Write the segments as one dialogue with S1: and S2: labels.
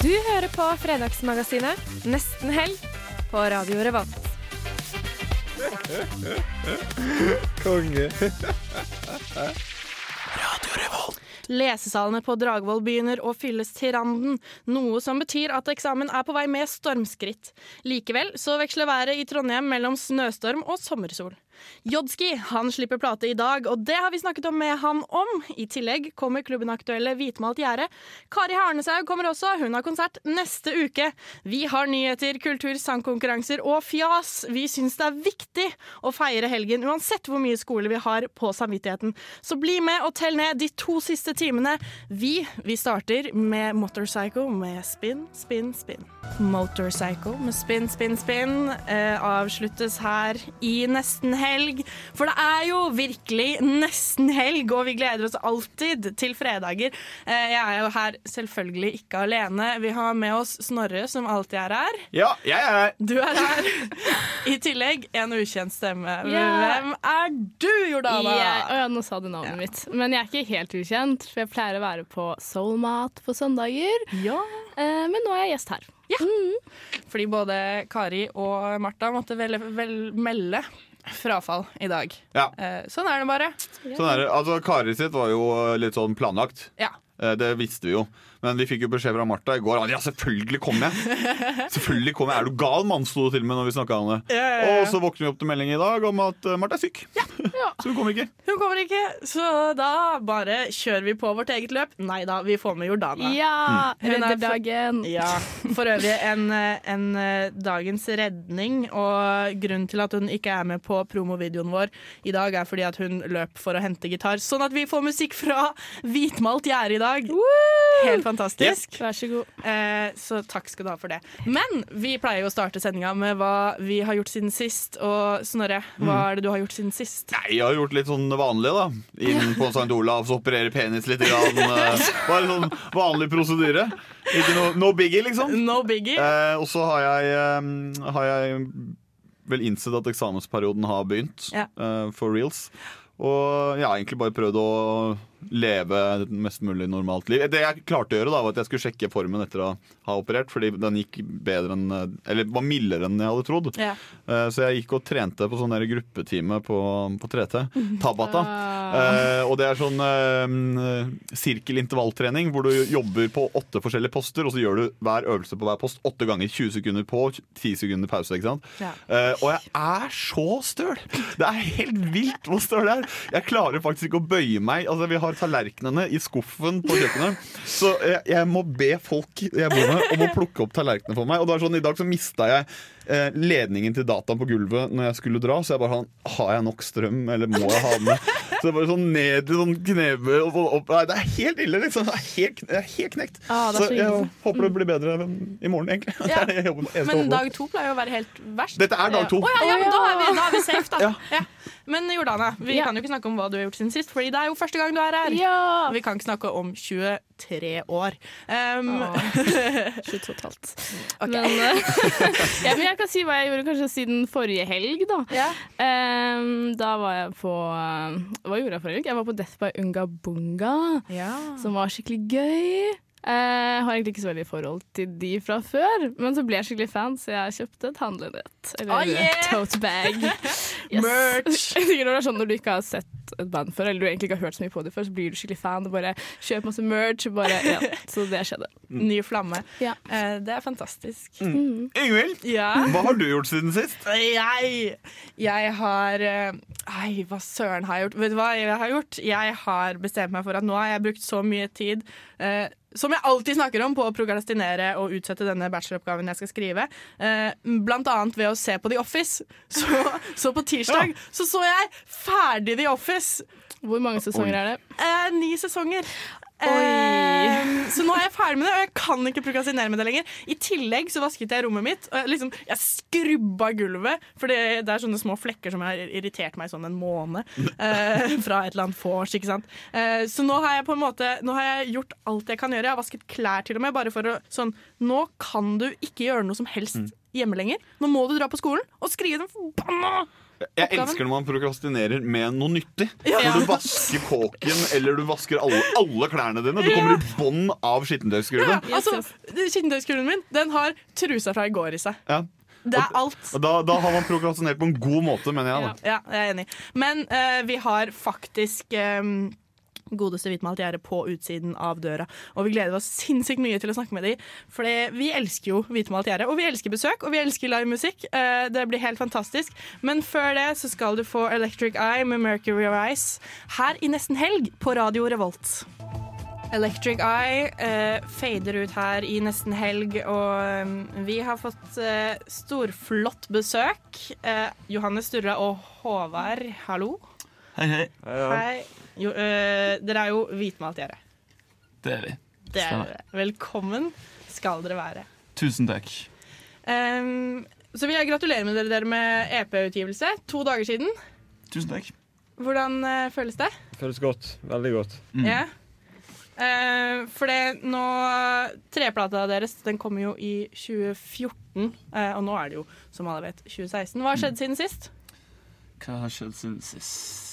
S1: Du hører på Fredagsmagasinet Nesten helg på Radio Revolt.
S2: Konge. Radio Revolt.
S3: Lesesalene på Dragvoll begynner å fylles til randen, noe som betyr at eksamen er på vei med stormskritt. Likevel så veksler været i Trondheim mellom snøstorm og sommersol. Jodski han slipper plate i dag, og det har vi snakket om med han om. I tillegg kommer klubben aktuelle Hvitmalt gjerde. Kari Harneshaug kommer også, hun har konsert neste uke. Vi har nyheter, kultur, sangkonkurranser og fjas. Vi syns det er viktig å feire helgen uansett hvor mye skole vi har på samvittigheten. Så bli med og tell ned de to siste timene. Vi, vi starter med Motorcycle med Spin, Spin, Spin. Motorcycle med Spin, Spin, Spin eh, avsluttes her i nesten helg. For det er jo virkelig nesten helg, og vi gleder oss alltid til fredager. Eh, jeg er jo her selvfølgelig ikke alene. Vi har med oss Snorre, som alltid er her.
S2: Ja, jeg er her.
S3: Du er her. I tillegg en ukjent stemme.
S4: Yeah.
S3: Hvem er du, Jordana?
S4: Jeg, oh ja, nå sa du navnet mitt. Men jeg er ikke helt ukjent, for jeg pleier å være på Soulmat på søndager.
S3: Ja.
S4: Eh, men nå er jeg gjest her.
S3: Fordi både Kari og Martha måtte vel, vel melde frafall i dag.
S2: Ja.
S3: Eh, sånn er det bare.
S2: Sånn er det. Altså, Kari sitt var jo litt sånn planlagt.
S3: Ja.
S2: Eh, Det visste vi jo. Men vi fikk jo beskjed fra Martha i går. Ja, selvfølgelig kom jeg! Selvfølgelig kom jeg. Er du gal, mann? sto det til og med når vi snakka om det.
S3: Ja, ja, ja.
S2: Og så våkner vi opp til melding i dag om at eh, Martha er syk. Så hun kommer ikke.
S3: Hun kommer ikke, så da bare kjører vi på vårt eget løp. Nei da, vi får med Jordana.
S4: Ja!
S3: mm. er
S4: Redder
S3: for-
S4: dagen.
S3: Ja, For øvrig en, en eh, dagens redning, og grunnen til at hun ikke er med på promovideoen vår i dag, er fordi at hun løp for å hente gitar, sånn at vi får musikk fra Hvitmalt gjerde i dag. Helt fantastisk.
S4: Vær så god.
S3: Eh, så takk skal du ha for det. Men vi pleier jo å starte sendinga med hva vi har gjort siden sist. Og Snorre, hva er det du har gjort siden sist?
S2: Nei, jeg har gjort litt sånn vanlig, da. Inn på St. Olavs, operere penis litt. Grann, eh, bare sånn vanlig prosedyre. Noe no biggie, liksom.
S3: No biggie.
S2: Eh, og så har jeg, eh, har jeg vel innsett at eksamensperioden har begynt
S3: Ja.
S2: eh, for reals. Og jeg har egentlig bare prøvd å leve et mest mulig normalt liv. Det jeg klarte å gjøre, da var at jeg skulle sjekke formen etter å ha operert, fordi den gikk bedre enn Eller var mildere enn jeg hadde trodd.
S3: Ja.
S2: Eh, Så jeg gikk og trente på sånn gruppetime på, på 3T. Tabata. Eh, og det er sånn eh, sirkelintervalltrening hvor du jobber på åtte forskjellige poster, og så gjør du hver øvelse på hver post åtte ganger. 20 sekunder på, 10 sekunder pause. ikke sant?
S3: Ja.
S2: Og jeg er så støl! Det er helt vilt hvor støl jeg er. Jeg klarer faktisk ikke å bøye meg. Altså, Vi har tallerkenene i skuffen på kjøkkenet, så jeg, jeg må be folk jeg bor med om å plukke opp tallerkenene for meg. Og det er sånn, I dag så mista jeg eh, ledningen til dataen på gulvet når jeg skulle dra, så jeg bare sånn Har jeg nok strøm, eller må jeg ha den med? Så det er bare sånn ned i sånn knebøy og så opp. Nei, det er helt ille, liksom. Det er helt, det er helt knekt.
S3: Ah, er
S2: så
S3: så
S2: jeg
S3: ille.
S2: håper det blir bedre i morgen, egentlig. Det er det jeg jobber. Jeg
S3: Men dag to pleier jo å være helt verst.
S2: Dette er dag to.
S3: Å ja, ja, men da er vi, da er vi safe, da.
S2: Ja.
S3: Ja. Men Jordana, vi
S4: Ja.
S3: kan jo ikke snakke om hva du har gjort siden sist, Fordi det er jo første gang du er her.
S4: Ja!
S3: Vi kan ikke snakke om 23 år. Um,
S4: 22 og et halvt.
S3: Ok.
S4: Men, uh, ja, men jeg kan si hva jeg gjorde kanskje siden forrige helg, da.
S3: Ja.
S4: Um, da var jeg på Hva gjorde jeg forrige helg? Jeg var på Death by Unga Bunga,
S3: Ja.
S4: som var skikkelig gøy. Jeg har egentlig ikke så veldig forhold til de fra før, men så ble jeg skikkelig fan, så jeg kjøpte et handlenett. Eller
S3: Oh, yeah!
S4: tote bag.
S3: Merch!
S4: Når det er sånn Når du ikke har sett et band før, eller du egentlig ikke har hørt så mye på det før, så blir du skikkelig fan og bare kjøper masse merch. Bare, ja. Så det skjedde.
S3: Ny flamme.
S4: Ja.
S3: Eh, det er fantastisk.
S2: Ingvild,
S3: Ja.
S2: hva har du gjort siden sist?
S3: Jeg, jeg har eh, Ei, hva søren har jeg gjort? Vet du hva jeg har gjort? Jeg har bestemt meg for at nå har jeg brukt så mye tid eh, som jeg alltid snakker om på å prokrastinere og utsette denne bacheloroppgaven jeg skal skrive. Eh, blant annet ved å se på The Office. Så, så på tirsdag så så jeg ferdig The Office.
S4: Hvor mange sesonger er det?
S3: Eh, ni sesonger. Eh, så nå er jeg ferdig med det, og jeg kan ikke prokrastinere med det lenger. I tillegg så vasket jeg rommet mitt, og jeg, liksom, jeg skrubba gulvet. For det, det er sånne små flekker som har irritert meg sånn en måned. Eh, fra et eller annet vors, ikke sant. Eh, så nå har jeg på en måte Nå har jeg gjort alt jeg kan gjøre. Jeg har vasket klær til og med, bare for å sånn Nå kan du ikke gjøre noe som helst hjemme lenger. Nå må du dra på skolen og skrive den forbanna
S2: Jeg elsker når man prokrastinerer med noe nyttig.
S3: Ja.
S2: Når du vasker kåken eller du vasker alle, alle klærne dine. Du kommer i bånn av skittentøysskruvet.
S3: Altså, Skittentøysskruven min Den har trusa fra i går i seg.
S2: Ja.
S3: Det er alt.
S2: Da, da har man prokrastinert på en god måte, mener jeg.
S3: Ja, jeg er enig. Men uh, vi har faktisk eh, godeste hvitmalt gjerde på utsiden av døra. Og vi gleder oss sinnssykt mye til å snakke med dem. For vi elsker jo hvitmalt gjerde, og vi elsker besøk, og vi elsker livemusikk. Eh, det blir helt fantastisk. Men før det så skal du få Electric Eye med Mercury Rise her i nesten helg på Radio Revolt. Electric Eye eh, fader ut her i nesten helg, og um, vi har fått eh, storflott besøk. Eh, Johannes Sturra og Håvard, hallo.
S5: Hei, hei.
S3: Hei. Jo, øh, dere er jo hvitmalt gjerde.
S5: Det er vi.
S3: Det er dere. Velkommen skal dere være.
S5: Tusen takk.
S3: Um, så vil jeg gratulere med dere, dere med EP-utgivelse. To dager siden.
S5: Tusen takk.
S3: Hvordan uh, føles det?
S6: Føles godt. Veldig godt.
S3: Ja. Uh, for det nå Treplata deres den kommer jo i 2014, uh, og nå er det jo, som alle vet, 2016. Hva har skjedd siden sist?
S5: Hva har skjedd siden sist?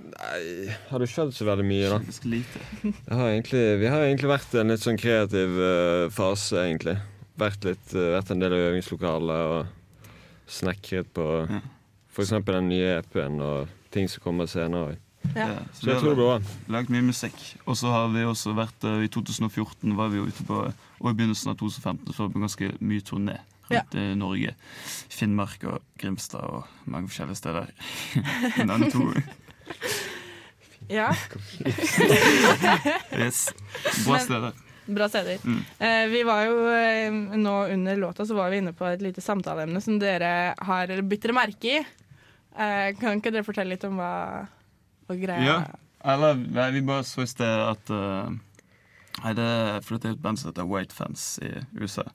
S6: Nei, har det skjedd så veldig mye, da?
S5: Lite.
S6: Har egentlig, vi har egentlig vært i en litt sånn kreativ uh, fase, egentlig. Vært, litt, uh, vært en del av øvingslokalet og snekret på
S5: Ja.
S6: f.eks. den nye EP-en og ting som kommer senere.
S3: Ja.
S6: Så jeg tror det var
S5: Lagd mye musikk. Og så har vi også vært uh, I 2014 var vi jo ute på Og i begynnelsen av 2015 så var vi på ganske mye turné rundt i Norge. Finnmark og Grimstad og mange forskjellige steder. Den to.
S3: Ja.
S5: Yes. Bra
S3: Men-
S5: steder.
S3: Bra steder.
S5: Mm.
S3: Eh, vi var jo eh, Nå under låta så var vi inne på et lite samtaleemne som dere har bitt dere merke i. Eh, kan ikke dere fortelle litt om hva, hva greia
S5: Ja. Eller vi bare så i sted at uh, Nei, det er fordi det er et band som heter White Fans i USA.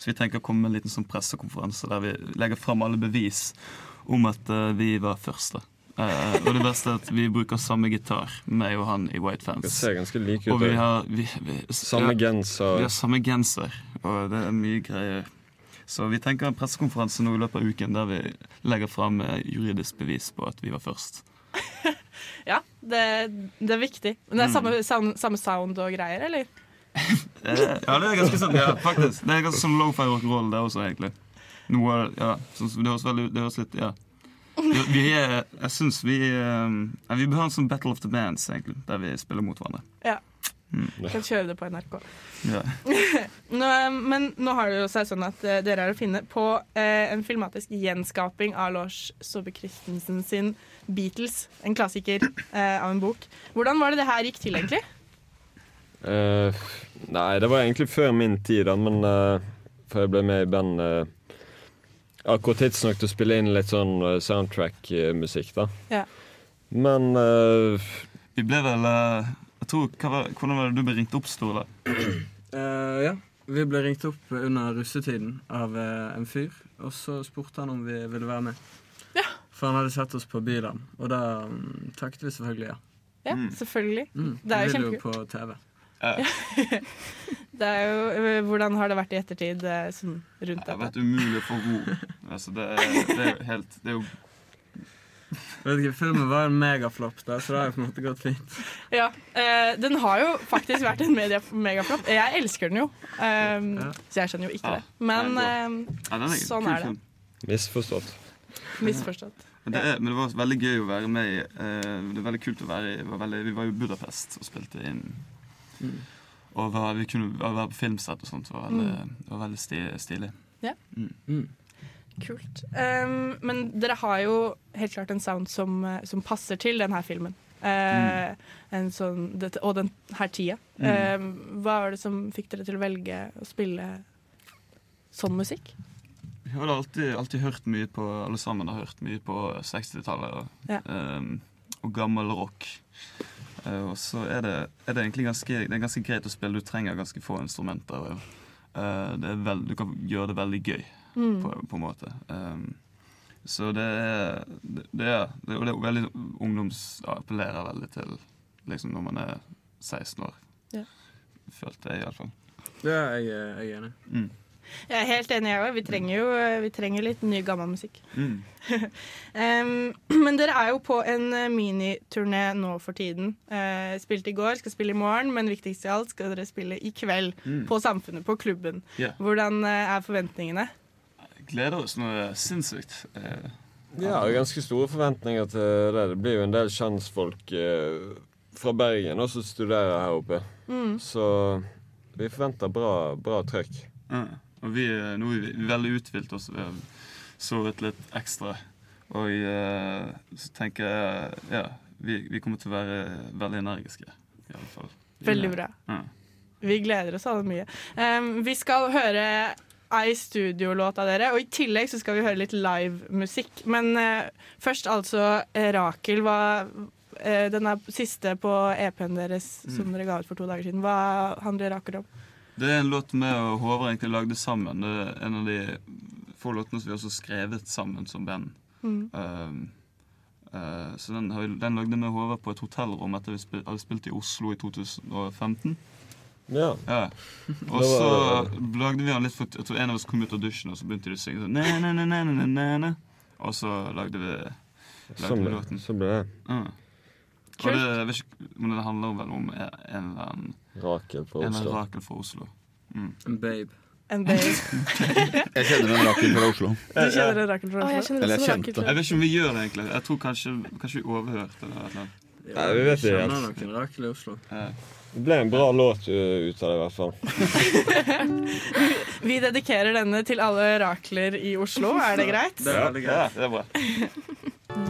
S5: Så vi tenker å komme med en liten sånn pressekonferanse der vi legger fram alle bevis om at uh, vi var først. da. Eh, og det beste er at vi bruker samme gitar, meg og han i White Fans.
S6: Det ser ganske like ut.
S5: Og vi har vi, vi,
S6: Samme
S5: ja,
S6: genser.
S5: Vi har samme genser, og det er mye greier. Så vi tenker en pressekonferanse nå i løpet av uken der vi legger fram eh, juridisk bevis på at vi var først.
S3: Ja, det, det er viktig. Men det er
S5: samme,
S3: samme, sound, samme sound og greier, eller?
S5: Eh, ja, det er ganske sånn, ja, faktisk. Det er ganske sånn low-fi rock'n'roll, det også, egentlig. Noe, ja, sånn, det høres veldig Det høres litt, ja. Vi- er, jeg syns vi eh, Vi bør ha en sånn Battle of the Bands, egentlig, der vi spiller mot hverandre.
S3: Ja.
S5: Mm.
S3: Kan kjøre det på NRK.
S5: Ja.
S3: Nå, men nå har det jo seg sånn at eh, dere er å finne på eh, en filmatisk gjenskaping av Lars Saabye Christensen sin Beatles, en klassiker eh, av en bok. Hvordan var det det her gikk til, egentlig?
S6: Uh, nei, det var egentlig før min tid, da, men uh, før jeg ble med i band Akkurat tidsnok til å spille inn litt sånn eh, soundtrack-musikk, da.
S3: Ja.
S6: Men uh,
S5: Vi ble vel uh, jeg tror, hva var, Hvordan var det du ble ringt opp, Sturle?
S7: Uh, ja. Vi ble ringt opp under russetiden av en fyr, og så spurte han om vi ville være med. Ja. For han hadde sett oss på bilen. og da um, takket vi selvfølgelig ja.
S3: Ja, selvfølgelig.
S7: Mm,
S3: Det er jo
S7: vi vil
S3: jo
S7: på TV.
S3: Det er jo, eh, hvordan har det vært i ettertid eh, sånn rundt
S5: Det har vært umulig å få ro. Altså, det, det er jo helt Det er jo
S7: Vet ikke, Filmen var en megaflopp, da, så det har jo på en måte gått fint.
S3: Ja, eh, Den har jo faktisk vært en megaflopp. megaflop. Jeg elsker den jo, um, så jeg skjønner jo ikke
S5: Ja.
S3: det. Men
S5: Nei,
S3: eh,
S5: ja, er
S3: sånn er det.
S6: misforstått.
S3: Misforstått.
S5: Men det, er, men det var veldig gøy å være med i. Uh, det er veldig kult å være i. det Var veldig, vi var i Budapest og spilte inn.
S7: Mm.
S5: Og var, vi kunne være på filmsett og sånt. Det var veldig, var veldig sti, stilig.
S3: Ja.
S5: Mm.
S3: Kult. Um, men dere har jo helt klart en sound som, eh, som passer til denne filmen. Eh, en sånn, dette, og den her tida.
S5: Mm.
S3: Um, hva var det som fikk dere til å velge å spille sånn musikk?
S5: Vi har alltid, alltid hørt mye på Alle sammen har hørt mye på 60-tallet og,
S3: Ja.
S5: um, og gammel rock. Eh, og så er det, er det egentlig ganske, det er ganske greit å spille. Du trenger ganske få instrumenter. eh, det er veld, du kan gjøre det veldig gøy,
S3: Mm.
S5: på, på en måte. Um, så det er, det, det er det, er veldig ungdoms... Ja, appellerer veldig til liksom når man er 16 år.
S3: Ja.
S5: Følte jeg, iallfall.
S7: Ja, jeg, jeg er enig.
S5: Mm.
S3: Jeg er helt enig, jeg òg. Vi trenger jo vi trenger litt ny, gammel musikk.
S5: Mm.
S3: Um, men dere er jo på en eh, miniturné nå for tiden. Uh, spilte i går, skal spille i morgen, men viktigst av alt skal dere spille i kveld.
S5: Mm.
S3: På Samfunnet, på klubben.
S5: Yeah.
S3: Hvordan eh, er forventningene?
S5: Gleder oss noe sinnssykt. Eh,
S6: Ja, ganske store forventninger til det. Det blir jo en del kjentfolk eh, fra Bergen også som studerer her oppe.
S3: Mm.
S6: Så vi forventer bra, bra trøkk.
S5: Ja, og vi er, nå er vi veldig uthvilt har sovet litt ekstra. Og uh, så tenker jeg ja, vi, vi kommer til å være veldig energiske. I alle fall.
S3: Veldig bra.
S5: Ja.
S3: Vi gleder oss alle mye. Um, vi skal høre ei studiolåt av dere, og i tillegg så skal vi høre litt livemusikk. Men uh, først altså eh, Rakel. Hva, eh, den er siste på EP-en deres som
S5: Mm.
S3: dere ga ut for to dager siden. Hva handler Rakel om?
S5: Det er en låt med og Håvard egentlig lagde sammen. Det er en av de få låtene som vi også skrevet sammen som band.
S3: Mm.
S5: Uh, uh, så den, den lagde vi med Håvard på et hotellrom etter vi spil, hadde spilt i Oslo i 2015.
S6: Ja.
S5: Og
S6: Det
S5: så lagde vi den litt for Jeg tror en av oss kom ut av dusjen, og så begynte de å synge sånn «Næ, næ, næ, næ, næ, næ, næ». Og så lagde vi, lagde
S6: Sånn
S5: vi låten.
S6: så ble det.
S5: Kult Og det, jeg vet ikke, men det handler vel om en en eller annen
S6: Rakel fra
S5: En
S6: Oslo.
S5: Rakel fra Oslo. Mm.
S7: En babe.
S3: En babe.
S2: Jeg kjenner en Rakel fra Oslo.
S3: Du kjenner en Rakel fra
S4: Å, jeg
S3: Oslo?
S4: kjenner
S2: Eller
S4: også
S2: jeg
S4: Rakel
S2: kjente.
S4: fra-
S5: Jeg vet ikke om vi gjør det, egentlig. Jeg tror kanskje, kanskje vi overhørte det. eller noe.
S6: Nei, vi vet ikke
S7: Kjenner
S6: helt.
S7: noen Rakel i Oslo.
S5: Ja.
S6: Det ble en bra låt uh, ut av det, i hvert fall.
S3: Vi dedikerer denne til alle rakler i Oslo. Er det greit?
S7: Det er veldig
S5: Ja,
S7: greit.
S5: det er bra.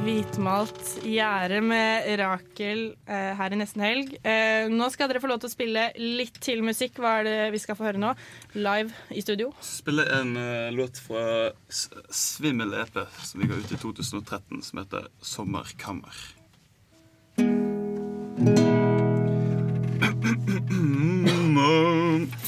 S3: Hvitmalt gjerde med Rakel eh, her i nesten helg. Eh, nå skal dere få lov til å spille litt til musikk. Hva er det vi skal få høre nå? Live i studio.
S5: Spille en eh, låt fra Svimmel EP som vi ga ut i 2013, som heter 'Sommerkammer'.
S8: Du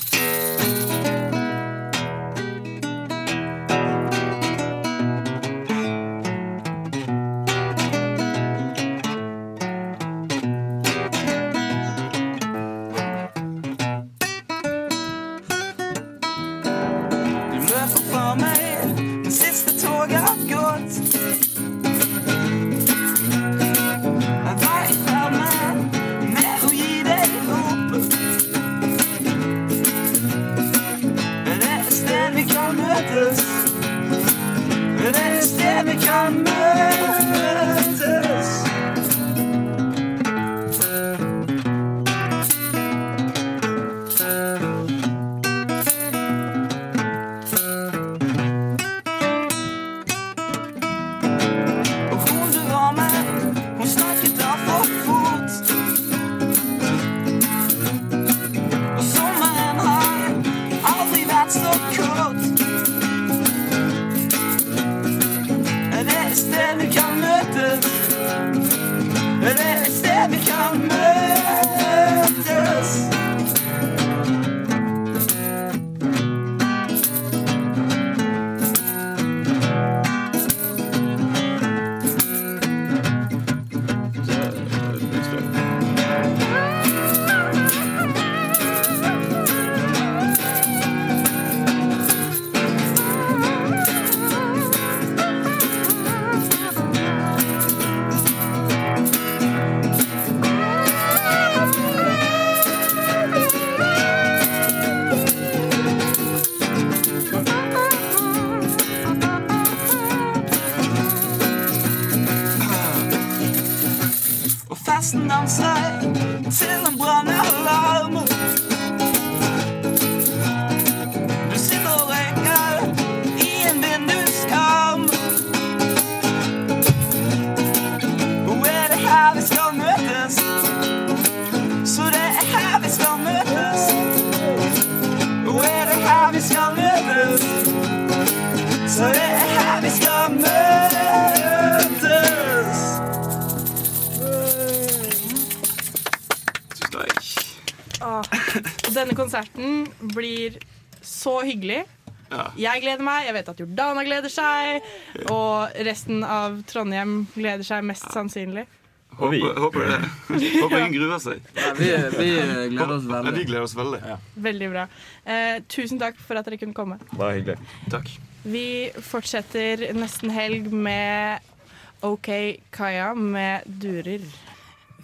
S3: konserten blir så hyggelig.
S5: Ja.
S3: Jeg gleder meg, jeg vet at Jordana gleder seg, og resten av Trondheim gleder seg mest sannsynlig.
S5: Håper, håper det. Håper ingen gruer seg.
S7: Ja, vi, vi gleder oss veldig.
S5: Ja, vi gleder oss veldig.
S3: Veldig bra. Eh, tusen takk for at dere kunne komme.
S6: Bare hyggelig.
S5: Takk.
S3: Vi fortsetter nesten helg med OK Kaja med durer.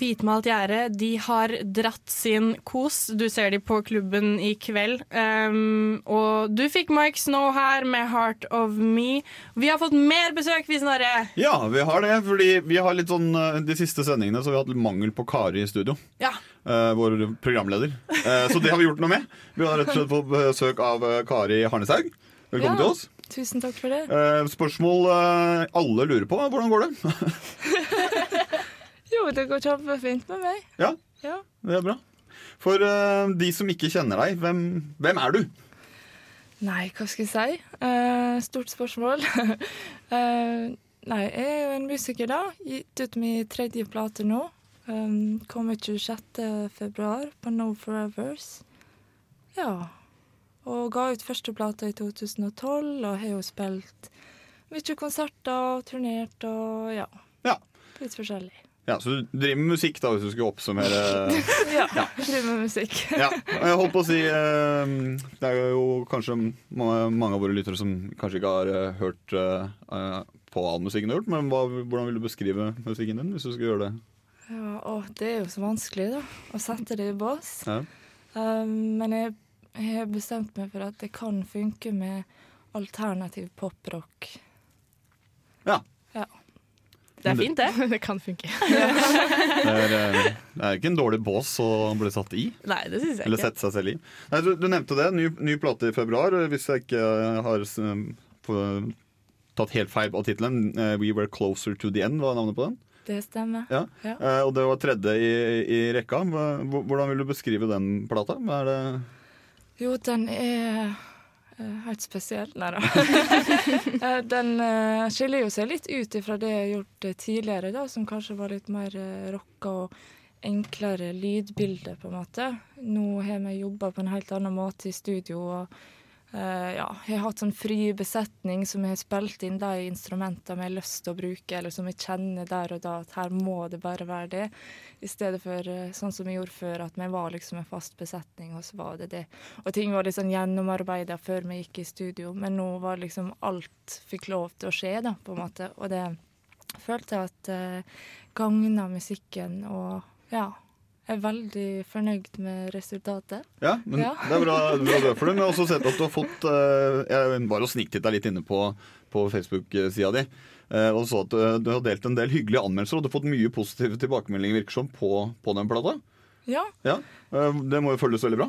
S3: Hvitmalt gjerde, de har dratt sin kos. Du ser de på klubben i kveld. Um, og du fikk Mike Snow her med 'Heart of Me'. Vi har fått mer besøk, vi, Snorre.
S2: Ja, vi har det. Fordi vi har litt sånn eh, De siste sendingene så vi har hatt mangel på Kari i studio.
S3: Ja.
S2: Uh, vår programleder. Uh, så det har vi gjort noe med. Vi har rett og slett fått besøk av Kari Harneshaug. Velkommen
S9: Ja.
S2: til oss.
S9: Tusen takk for det.
S2: Uh, spørsmål alle lurer på. Hvordan går det?
S9: Jo, det går kjempefint med meg.
S2: ja,
S9: Ja.
S2: det er bra. For uh, de som ikke kjenner deg, hvem, hvem er du?
S9: Nei, hva skal jeg si? Uh, stort spørsmål. uh, nei, jeg er jo en musiker, da. Gitt ut min tredje plate nå. Um, kommer 26. februar på No Forevers. Ja. Og ga ut første plate i 2012, og har jo spilt mye konserter og turnert og ja.
S2: Ja.
S9: Litt forskjellig.
S2: Ja, Så du driver med musikk, da, hvis du skulle oppsummere?
S9: ja. Driver med musikk.
S2: Ja, og jeg holdt på å si eh, Det er jo kanskje mange av våre lyttere som kanskje ikke har eh, hørt eh, på all musikken du har gjort, men hva, hvordan vil du beskrive musikken din, hvis du skulle gjøre det?
S9: Ja, å, det er jo så vanskelig, da. Å sette det i bås.
S2: Ja.
S9: Um, men jeg, jeg har bestemt meg for at det kan funke med alternativ poprock.
S2: Ja.
S3: Det er fint, det.
S4: det kan funke.
S2: Det er, eh, det er ikke en dårlig bås å bli satt i.
S3: Nei, det synes jeg
S2: Eller
S3: ikke.
S2: sette seg selv i. Nei, du, du nevnte det. Ny, ny plate i februar. Hvis jeg ikke har s- på, tatt helt feil av tittelen. eh, We Were Closer to the End var navnet på den.
S9: Det stemmer.
S2: Ja.
S9: Ja.
S2: Eh, og det var tredje i, i rekka. Hvordan vil du beskrive den plata? Hva er det
S9: Jo, den er eh, helt spesiell. Nei da. Eh, den eh, skiller jo seg litt ut ifra det jeg har gjort eh, tidligere, da, som kanskje var litt mer rocka og enklere lydbilder, på en måte. Nå har vi jobba på en helt annen måte i studio. og eh, ja, jeg har hatt sånn fri besetning som jeg har spilt inn de instrumentene jeg har lyst til å bruke, eller som jeg kjenner der og da at her må det bare være det. I stedet for uh, sånn som jeg gjorde før, at vi var liksom en fast besetning, og så var det det. Og ting var litt sånn gjennomarbeida før vi gikk i studio, men nå var liksom alt fikk lov til å skje, da, på en måte. Og det følte jeg at uh, gagna musikken, og ja. Jeg er veldig fornøyd med resultatet.
S2: Ja, men
S9: Ja.
S2: det er bra, bra du er for det. Men jeg har også sett at du har fått eh, Jeg var og sniktitta litt inne på, på Facebook-sida di. eh, og så at du, har delt en del hyggelige anmeldelser, og du har fått mye positive tilbakemeldinger virker som, på, på den plata.
S9: Ja.
S2: Ja, eh, Det må jo føles veldig bra.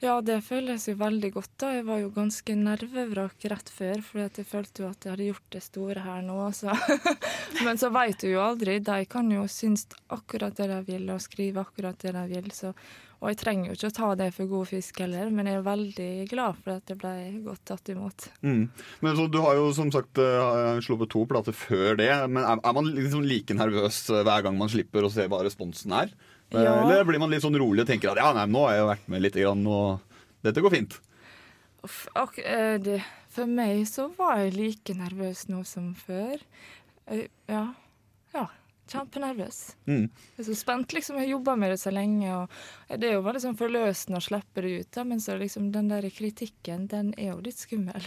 S9: Ja, det føles jo veldig godt. da. Jeg var jo ganske nervevrak rett før, for jeg følte jo at jeg hadde gjort det store her nå. Så. Men så veit du jo aldri. De kan jo synes akkurat det de vil, og skrive akkurat det de vil. Så. Og jeg trenger jo ikke å ta det for god fisk heller, men jeg er veldig glad for at det ble godt tatt imot.
S2: Mm. Men så, Du har jo som sagt eh, sluppet to plater før det. Men er, er man liksom like nervøs eh, hver gang man slipper å se hva responsen er? Eh,
S9: Ja.
S2: Eller blir man litt sånn rolig og tenker at ja, nei, nå har jeg vært med litt, grann, og dette går fint?
S9: Eh, for meg så var jeg like nervøs nå som før. Eh, Ja. ja. Kjempenervøs.
S2: Mm.
S9: Jeg er så spent, liksom. Jeg har jobba med det så lenge. og Det er jo veldig sånn forløsende å slippe det ut, da, men så liksom den der kritikken, den er jo litt skummel.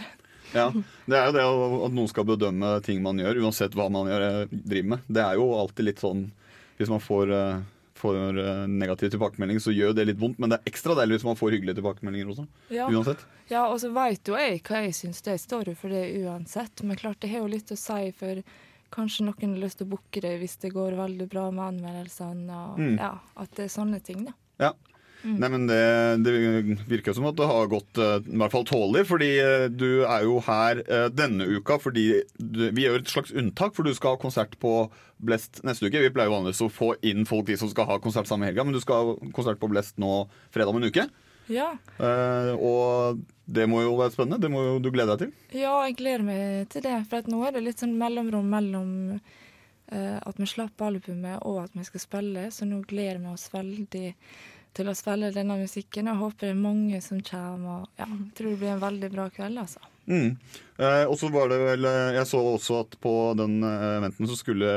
S2: Ja, Det er jo det at noen skal bedømme ting man gjør, uansett hva man gjør, driver med. Det er jo alltid litt sånn Hvis man får, eh, får eh, negativ tilbakemelding, så gjør det litt vondt. Men det er ekstra deilig hvis man får hyggelige tilbakemeldinger også.
S9: Ja.
S2: Uansett.
S9: Ja, og så veit jo jeg hva jeg syns, det står for det uansett. Men klart, det har jo litt å si for kanskje noen har lyst til å booke det hvis det går veldig bra med anmeldelsene. Og
S2: Mm.
S9: ja, at det er sånne ting, da.
S2: Ja.
S9: Mm.
S2: Nei, men det, det virker som at det har gått eh, i hvert fall tålelig, fordi eh, du er jo her eh, denne uka fordi du, vi gjør et slags unntak, for du skal ha konsert på Blest neste uke. Vi pleier vanligvis å få inn folk de som skal ha konsert samme helga, men du skal ha konsert på Blest nå fredag om en uke.
S9: Ja.
S2: Uh, og det må jo være spennende. Det må jo du glede deg til.
S9: Ja, jeg gleder meg til det. For at nå er det litt sånn mellomrom mellom uh, at vi slapp albumet og at vi skal spille, så nå gleder vi oss veldig til å spille denne musikken. Jeg håper det er mange som kommer. Og ja, jeg tror det blir en veldig bra kveld, altså.
S2: Mm. Eh, og så var det vel eh, Jeg så også at på den eh, eventen så skulle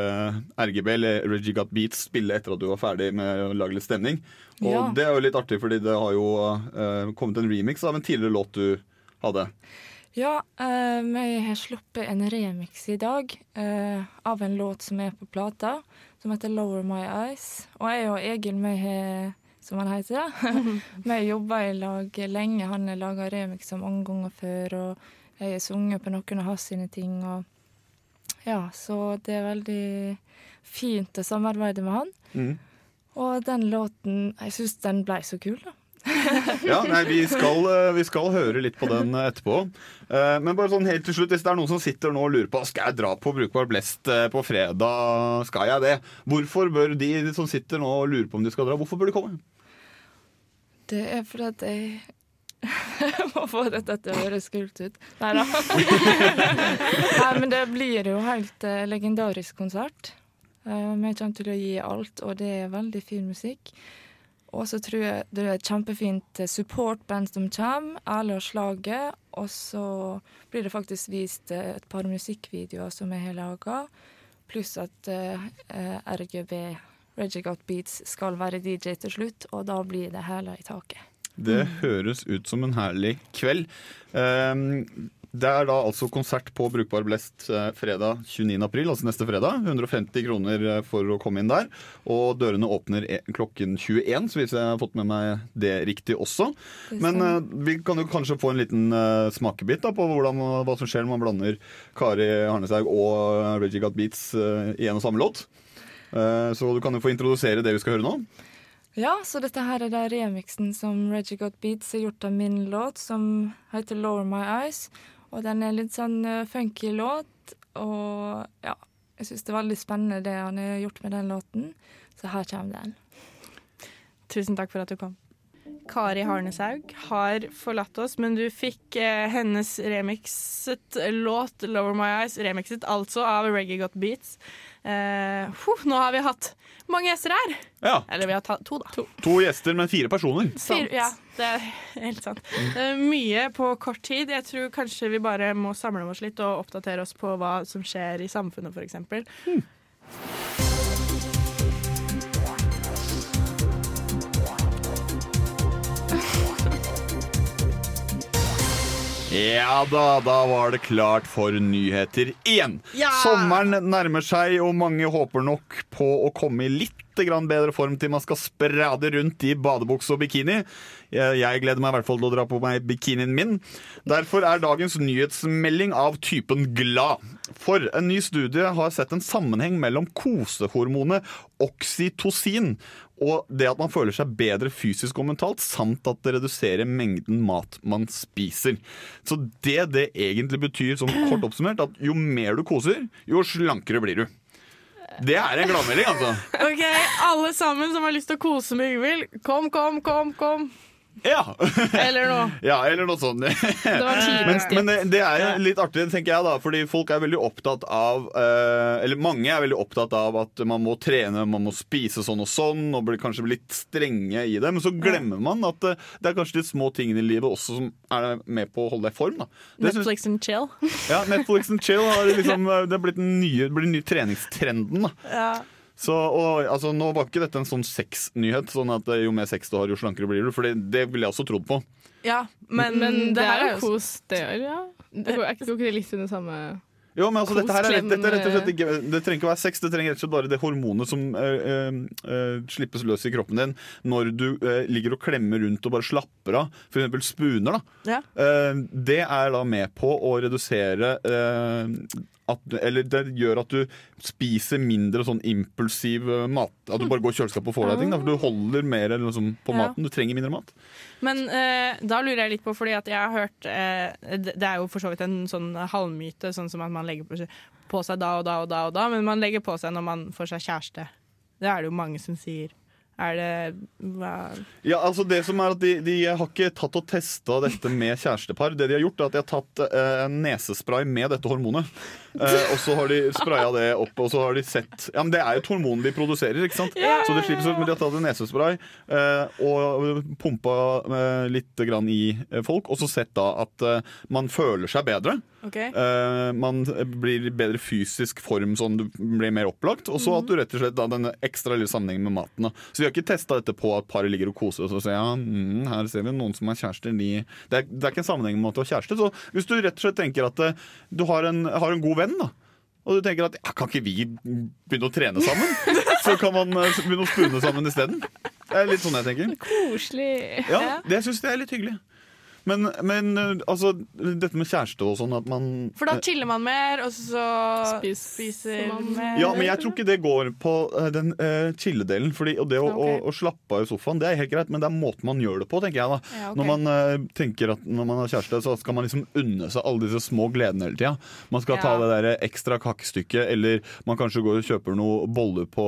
S2: RGB, eller Reggie Got Beats, spille etter at du var ferdig med å lage litt stemning. Og
S9: Ja.
S2: det er jo litt artig, fordi det har jo eh, kommet en remix av en tidligere låt du hadde.
S9: Ja, eh, vi har sluppet en remix i dag eh, av en låt som er på plata, som heter 'Lower My Eyes'. Og jeg og Egil, vi har, som han heter, vi har jobba i lag lenge. Han har laga remixer mange ganger før, og jeg har sunget på noen av hans sine ting. Og ja, så det er veldig fint å samarbeide med han.
S2: Mm.
S9: Og den låten Jeg syns den blei så kul, da.
S2: Ja, nei, vi skal, eh, vi skal høre litt på den etterpå. Eh, Men bare sånn helt til slutt, hvis det er noen som sitter nå og lurer på Skal jeg dra på Brukbar Blest eh, på fredag, skal jeg det? Hvorfor bør de som sitter nå og lurer på om de skal dra, hvorfor bør de komme?
S9: Det er fordi at jeg Jeg må få dette til å høres kult ut. Nei da. Nei, men det blir jo helt uh, legendarisk konsert. Uh, vi kommer til å gi alt, og det er veldig fin musikk. Og så tror jeg det er et kjempefint eh, supportband som kommer, Erle og Slaget. Og så blir det faktisk vist eh, et par musikkvideoer som jeg har laga, pluss at eh, eh, RGB, Reggie Got Beats, skal være DJ til slutt, og da blir det hæler i taket.
S2: Det høres ut som en herlig kveld. Ehm, Det er da altså konsert på Brukbar Blest eh, fredag 29. april, altså neste fredag. 150 kroner eh, for å komme inn der. Og dørene åpner e- klokken 21, så hvis jeg har fått med meg det riktig også.
S9: Det
S2: Men
S9: uh,
S2: vi kan jo kanskje få en liten uh, smakebit da, på hvordan, hva som skjer når man blander Kari Harneshaug og Reggie Got Beats uh, i en og samme låt. Eh, Så du kan jo få introdusere det vi skal høre nå.
S9: Ja, så dette her er da remixen som Reggie Got Beats har gjort av min låt, som heter Lower My Eyes. Og den er litt sånn eh, funky låt, og ja, jeg syns det er veldig spennende det han har gjort med den låten. Så her kommer den.
S3: Tusen takk for at du kom. Kari Harneshaug har forlatt oss, men du fikk eh, hennes remixet låt 'Lower My Eyes', remixet altså av Reggae Got Beats. Eh, huh, nå har vi hatt mange gjester her.
S2: Ja.
S3: Eller vi har tatt to, da.
S2: To gjester, men fire personer.
S3: Fire, ja, det er helt sant. Det er mye på kort tid. Jeg tror kanskje vi bare må samle oss litt og oppdatere oss på hva som skjer i samfunnet, f.eks.
S2: Ja da, da var det klart for nyheter igjen.
S3: Ja!
S2: Sommeren nærmer seg, og mange håper nok på å komme i litt bedre form til man skal sprade rundt i badebukse og bikini. Jeg gleder meg i hvert fall til å dra på meg bikinien min. Derfor er dagens nyhetsmelding av typen glad. For en ny studie har sett en sammenheng mellom kosehormonet oksytocin og det at man føler seg bedre fysisk og mentalt, samt at det reduserer mengden mat man spiser. Så det det egentlig betyr, som kort oppsummert, at jo mer du koser, jo slankere blir du. Det er en gladmelding, altså.
S3: OK, alle sammen som har lyst til å kose med Yngvild, kom, kom, kom, kom.
S2: Ja.
S3: Eller noe.
S2: Ja, eller noe sånt. men, men det, det er litt artig, tenker jeg, da, fordi folk er veldig opptatt av eh, Eller mange er veldig opptatt av at man må trene, man må spise sånn og sånn, og blir kanskje litt strenge i det. Men så glemmer man at eh, det er kanskje de små tingene i livet også som er med på å holde deg i form. da Det synes-
S3: Netflix and chill.
S2: Ja, Netflix and chill har liksom, det er blitt den nye, den nye treningstrenden. da
S3: Ja.
S2: Så, og, altså, Nå var ikke dette en sånn sexnyhet, sånn at eh, jo mer sex du har, jo slankere blir du. For det, det ville jeg også trodd på.
S3: Ja, men,
S4: Men det,
S3: her
S4: er jo kos, det gjør, ja. Det går, ikke det litt under samme
S2: Jo, men altså, dette, her er, rett- dette er rett og slett ikke, Det trenger ikke å være sex, det trenger rett og slett bare det hormonet som eh, eh, eh, slippes løs i kroppen din når du eh, ligger og klemmer rundt og bare slapper av. F.eks. spuner. da
S3: Ja.
S2: Eh, Det er da med på å redusere eh, at, Eller det gjør at du spiser mindre sånn impulsiv eh, mat. At du bare går i kjøleskapet og får deg ting. Da, for du holder mer liksom, på
S3: Ja.
S2: maten. Du trenger mindre mat.
S3: Men eh, da lurer jeg litt på, fordi at jeg har hørt eh, Det er jo for så vidt en sånn halvmyte, sånn som at man legger på seg da og da og da og da, men man legger på seg når man får seg kjæreste. Det er det jo mange som sier Er det hva
S2: Ja, altså det som er at de, de har ikke tatt og testa dette med kjærestepar. Det de har gjort, er at de har tatt eh, nesespray med dette hormonet. Eh, og så har de spraya det opp, og så har de sett Ja, men det er jo et hormon de produserer, ikke sant?
S10: Yeah.
S2: Så det slipper ut, men de har tatt en nesespray uh, og pumpa uh, litt grann i eh, folk, og så sett da at eh, man føler seg bedre.
S3: Okay.
S2: Eh, man blir i bedre fysisk form, sånn du blir mer opplagt. Og så at du rett og slett da denne ekstra lille sammenhengen med maten. Da. Så vi har ikke testa dette på at paret ligger og koser og så sier ja, mm, her ser vi noen som er kjærester. De... Det, er, det er ikke en sammenheng med at du har kjæreste. Så hvis du rett og slett tenker at eh, du har en, har en god venn, da. Og du tenker at ja, kan ikke vi begynne å trene sammen? Så kan man eh, begynne å spune sammen isteden. Det er litt sånn jeg tenker.
S4: Koselig.
S2: Ja, det syns jeg er litt hyggelig. Men, men eh, altså, dette med kjæreste og sånn at man
S3: For da chiller man mer, og så spiser man mer.
S2: Ja, men jeg tror ikke det går på eh, den uh, chilledelen. Fordi, og det å,
S3: okay.
S2: å, å slappe av i sofaen, det er helt greit, men det er måten man gjør det på, tenker jeg da.
S3: Ja, okay.
S2: Når man uh, tenker at når man har kjæreste, så skal man liksom unne seg alle disse små gledene hele tida. Man skal ta det der ekstra kakestykket, eller man kanskje går og kjøper noe boller på,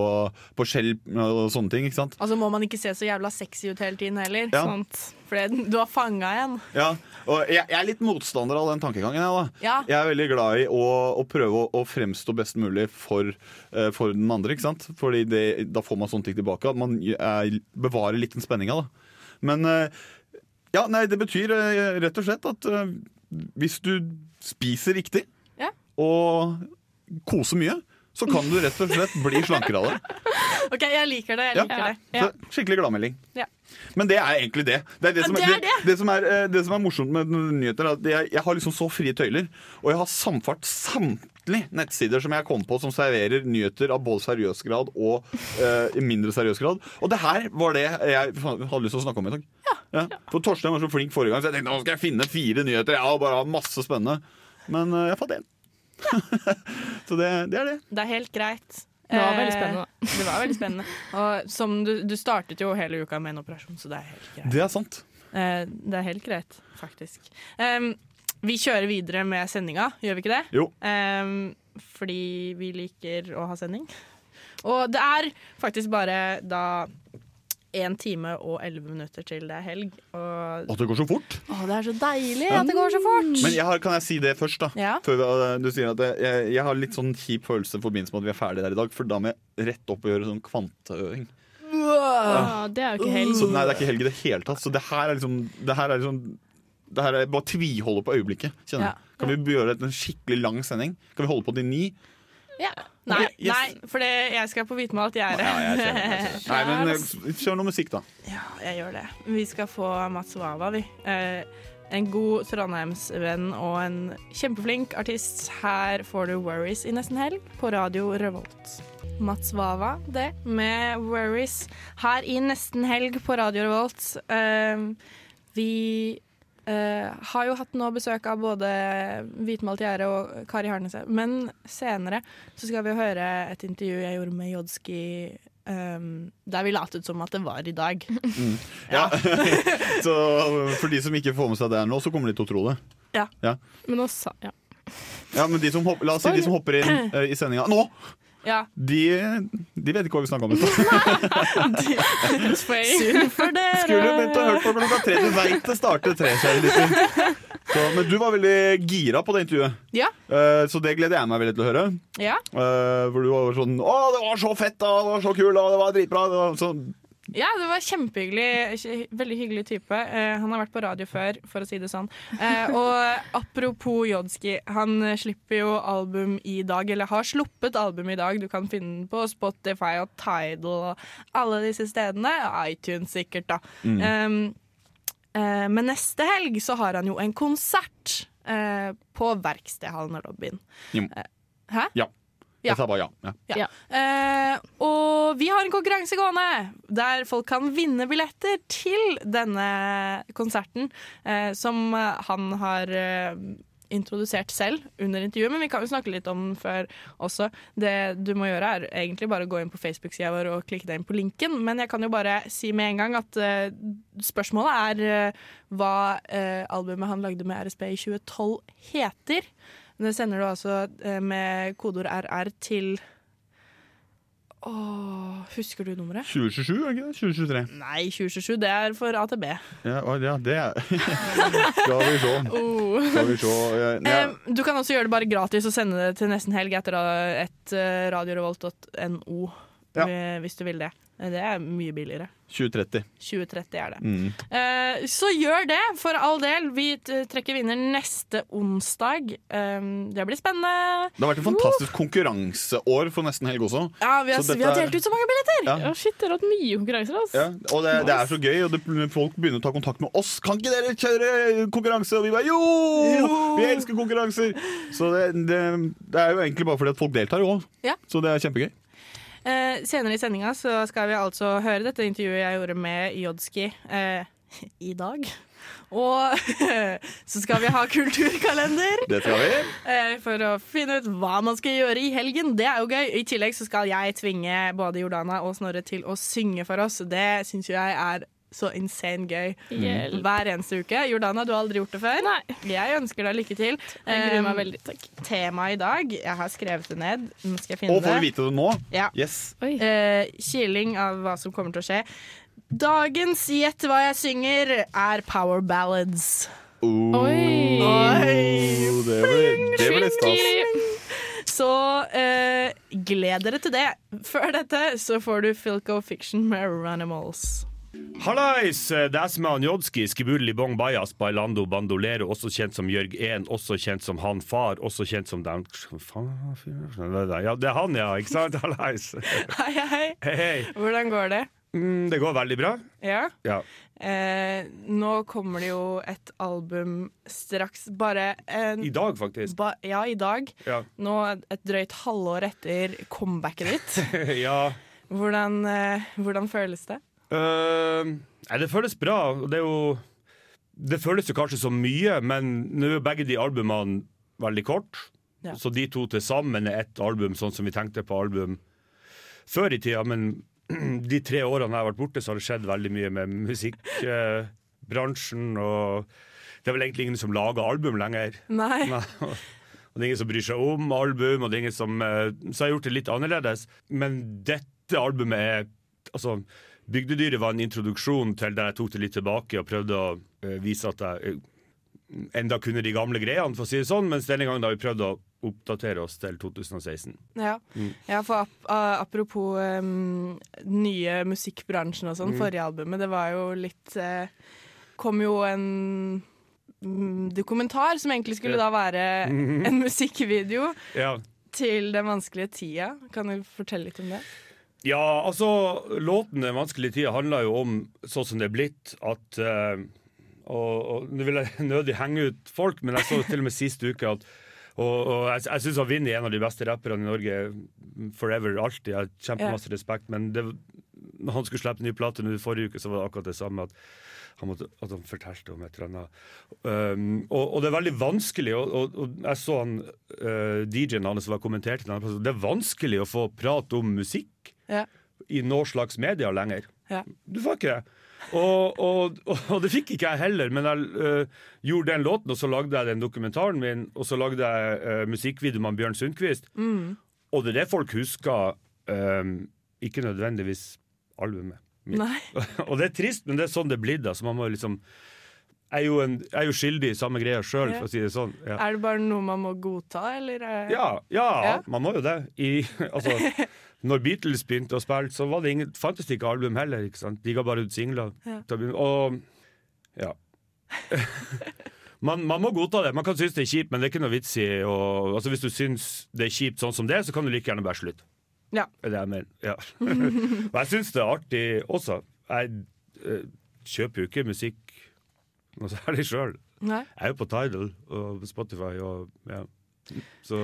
S2: på skjell og sånne ting, ikke sant.
S3: Altså må man ikke se så jævla sexy ut hele tiden heller.
S2: Ja.
S3: For det- du har fanga en.
S2: Ja, og jeg, jeg er litt motstander av den tankegangen. Jeg.
S3: Ja.
S2: jeg er veldig glad i å, å prøve å, å fremstå best mulig for, uh, for den andre. ikke sant? Fordi det, da får man sånne ting tilbake. At man er, bevarer litt den spenninga. Men uh, ja, nei, det betyr eh, rett og slett at hvis du spiser riktig
S3: Ja.
S2: og koser mye, så kan du rett og slett bli slankere av det.
S3: OK, jeg liker det. Jeg
S2: Ja.
S3: liker det. Ja.
S2: Så, skikkelig gladmelding.
S3: Ja.
S2: Men det er egentlig det. Det, er det, som,
S3: det
S2: er, det,
S3: det.
S2: det, som er, eh, det som er morsomt med nyheter, er at jeg, jeg har liksom så frie tøyler. Og jeg har samfart samtlige nettsider som jeg kom på som serverer nyheter av både seriøs grad og uh, mindre seriøs grad. Og det her var det jeg hadde lyst til å snakke om i dag. Ja. For Torstein var så flink forrige gang, så jeg tenkte nå skal jeg finne fire nyheter. Ja, og bare masse spennende. Men uh, jeg fant én. så det, det er det.
S3: Det er helt greit.
S4: Det var veldig
S3: Eh,
S4: spennende.
S3: Det var veldig spennende. Og som du, du startet jo hele uka med en operasjon, så det er helt greit.
S2: Det er sant.
S3: Eh, Det er helt greit, faktisk. Um, vi kjører videre med sendinga, gjør vi ikke det?
S2: Jo.
S3: Um, fordi vi liker å ha sending. Og det er faktisk bare da én time og elleve minutter til det er helg. Og
S2: At det går så fort.
S3: Å, det er så deilig at det går så fort!
S2: Men jeg har, kan jeg si det først, da?
S3: Ja.
S2: Før uh, du sier at jeg, jeg, jeg har litt sånn kjip følelse i forbindelse med at vi er ferdige der i dag. For da må jeg rett opp og gjøre sånn kvanteøving.
S4: Ja. det er jo ikke helg.
S2: Så nei, det er ikke helg i det hele tatt. Så det her er liksom Det her er liksom det her er bare tviholder på øyeblikket. Ja. Kan vi gjøre en skikkelig lang sending? Kan vi holde på til ni?
S3: Ja. Nei,
S2: Yes.
S3: nei, for det, jeg skal på
S2: hvitmalt gjerde. Ja. Nei, men uh, Kjør noe musikk, da.
S3: Ja, jeg gjør det. Vi skal få Mats Wawa, vi. Eh, en god Trondheimsvenn og en kjempeflink artist. Her får du Worries i nesten helg på radio Revolt. Mats Wawa, det, med Worries her i nesten helg på radio Revolt. Eh, vi eh, har jo hatt nå besøk av både Hvitmalt Gjerde og Kari Harnese, men senere så skal vi høre et intervju jeg gjorde med Jodski um, der vi latet som at det var i dag.
S2: Ja. så for de som ikke får med seg det her nå, så kommer de til å tro det.
S3: Ja.
S2: Ja,
S4: Men også, ja.
S2: ja men de som hopper, La oss si de som hopper inn uh, i sendinga nå!
S3: Ja.
S2: De, de vet ikke hva vi snakka om. i stad.
S3: Synd for dere!
S2: Skulle begynt å høre på klokka tre. Du veit det starter tre, kjære lytter. Så, Men du var veldig gira på det intervjuet,
S3: Ja.
S2: uh, så det gleder jeg meg veldig til å høre.
S3: Ja.
S2: uh, For du var sånn Å, det var så fett, da! Det var så kult, da! Det var dritbra! Det var så,
S3: Ja, det var kjempehyggelig. Veldig hyggelig type. Eh, han har vært på radio før, for å si det sånn. Eh, og apropos Jodski, han slipper jo album i dag, eller har sluppet album i dag. Du kan finne den på Spotify og Tidal og alle disse stedene. iTunes sikkert, da.
S11: Mm.
S3: Eh, men neste helg så har han jo en konsert eh, på Verkstedhallen og lobbyen.
S2: Jo.
S3: Eh, Hæ?
S2: Ja.
S3: Ja.
S2: Jeg sa bare ja. ja.
S3: Ja. Eh, og vi har en konkurranse gående der folk kan vinne billetter til denne konserten, eh, som han har eh, introdusert selv under intervjuet, men vi kan jo snakke litt om den før også. Det du må gjøre, er egentlig bare å gå inn på Facebook-sida vår og klikke deg inn på linken, men jeg kan jo bare si med en gang at eh, spørsmålet er eh, hva eh, albumet han lagde med RSB i 2012 heter. Det sender du altså eh, med kodeord RR til Åh, husker du nummeret?
S2: 2027, er ikke det? 2023.
S3: Nei, 2027. Det er for AtB.
S2: Ja, ja det er Skal vi se.
S3: Oh.
S2: Skal vi se. Ja, ja.
S3: Du kan også gjøre det bare gratis og sende det til nesten helg etter eh, et radiorevolt.no.
S2: Ja.
S3: eh, Hvis du vil det. Eh, Det er mye billigere.
S2: 2030.
S3: 2030 er det.
S2: Mm.
S3: Eh, så gjør det, for all del. Vi trekker vinner neste onsdag. Um, det blir spennende.
S2: Det har vært et fantastisk konkurranseår for nesten helg også.
S3: Ja, vi har, vi har delt ut så mange billetter!
S2: Ja.
S4: Ja, shit, det har hatt mye konkurranser. Altså.
S2: Ja, og det, det er så gøy, og det, folk begynner å ta kontakt med oss. Kan ikke dere kjøre konkurranse? Og vi bare jo! Vi elsker konkurranser! Så det, det, det er jo egentlig bare fordi at folk deltar òg.
S3: Ja.
S2: Så det er kjempegøy.
S3: Eh, senere i sendinga så skal vi altså høre dette intervjuet jeg gjorde med Jodski eh, i dag. Og så skal vi ha kulturkalender.
S2: Det skal vi.
S3: Eh, for å finne ut hva man skal gjøre i helgen. Det er jo gøy. I tillegg så skal jeg tvinge både Jordana og Snorre til å synge for oss. Det syns jeg er så insane gøy.
S4: Hjelp.
S3: Hver eneste uke. Jordana, du har aldri gjort det før.
S4: Nei.
S3: Jeg ønsker deg lykke til.
S4: Jeg gruer meg
S3: Um,
S4: veldig. Takk.
S3: Temaet i dag, jeg har skrevet det ned. Nå skal jeg finne
S2: Og får vi vite det nå?
S3: Ja.
S2: Yes.
S3: Uh, kiling av hva som kommer til å skje. Dagens Gjett hva jeg synger er power ballads.
S4: Oi.
S2: Oh, det blir, det ble stas.
S3: Så eh, gled dere til det. Før dette så får du Filco Fiction med Runimals.
S10: Hallais! Det er er Jodski, Skibulli Bong Bajas Bailando Bandolero, også kjent som Jørg 1, også kjent som Han Far, også kjent som den Ja, det er han, ja, ikke sant? Hallais!
S3: Hei, hei.
S10: Hei, hei.
S3: Hvordan går det?
S10: Mm, det går veldig bra.
S3: Ja.
S10: Ja.
S3: Eh, nå kommer det jo et album straks. Bare en
S10: I dag, faktisk.
S3: Ba, ja, i dag.
S10: Ja.
S3: Nå et drøyt halvår etter comebacket ditt.
S10: ja.
S3: Hvordan, eh, hvordan føles det?
S10: Eh, nei, det føles bra. Det er jo Det føles jo kanskje som mye, men nå er begge de albumene veldig kort.
S3: Ja.
S10: Så de to til sammen er ett album, sånn som vi tenkte på album før i tida. Men de tre årene jeg har vært borte, så har det skjedd veldig mye med musikkbransjen. og det er vel egentlig ingen som lager album lenger.
S3: Nei.
S10: og det er ingen som bryr seg om album, og det er ingen som eh, Så jeg har gjort det litt annerledes. Men dette albumet er Altså, Bygdedyret var en introduksjon til der jeg tok det litt tilbake og prøvde å uh, vise at jeg eh, enda kunne de gamle greiene, for å si det sånn, mens denne gangen har vi prøvd å oppdatere oss til 2016.
S3: Ja,
S10: Mm.
S3: ja for ap apropos um, nye musikkbransjen og sånn,
S10: Mm.
S3: forrige albumet, det var jo litt eh, Kom jo en mm, dokumentar som egentlig skulle da være en musikkvideo
S10: Ja.
S3: til den vanskelige tida. Kan du fortelle litt om det?
S10: Ja, altså, låten 'Den vanskelige tida' handler jo om sånn som det er blitt, at uh, Og, nå vil jeg nødig henge ut folk, men jeg så til og med sist uke at og, og jeg, jeg syns Vinni er en av de beste rapperne i Norge forever, alltid. Jeg har kjempemasse respekt, men det, når han skulle slippe ny plate nå i forrige uke, så var det akkurat det samme. at han, måtte, at han fortalte om et eller annet. Um, og, og det er veldig vanskelig, og, og, og jeg så han uh, DJ-en hans som var kommentert det er vanskelig å få prat om musikk
S3: Ja.
S10: i noe slags media lenger.
S3: Ja.
S10: Du får ikke det. Og, og, og, og det fikk ikke jeg heller, men jeg uh, gjorde den låten, og så lagde jeg den dokumentaren min, og så lagde jeg uh, musikkvideo med Bjørn Sundquist.
S3: Mm.
S10: Og det er det folk husker, um, ikke nødvendigvis albumet. mitt. Og det er trist, men det er sånn det er blitt. Altså, man må liksom jeg er, jo en, jeg er jo skyldig i samme greia sjøl, for å si det sånn. Ja.
S3: Er det bare noe man må godta, eller?
S10: Ja, ja,
S3: Ja.
S10: man må jo det. I, altså, når Beatles begynte å spille, så var det ingen, fantes det ikke album heller. Ikke sant? De ga bare ut singler. Og ja. man, man må godta det. Man kan synes det er kjipt, men det er ikke noe vits i å altså, Hvis du syns det er kjipt sånn som det, så kan du like gjerne bare slutte.
S3: Ja.
S10: Det er det jeg mener. Ja. Og jeg syns det er artig også. Jeg eh, kjøper jo ikke musikk noe særlig sjøl. Jeg er jo på Tidal og Spotify og ja. Så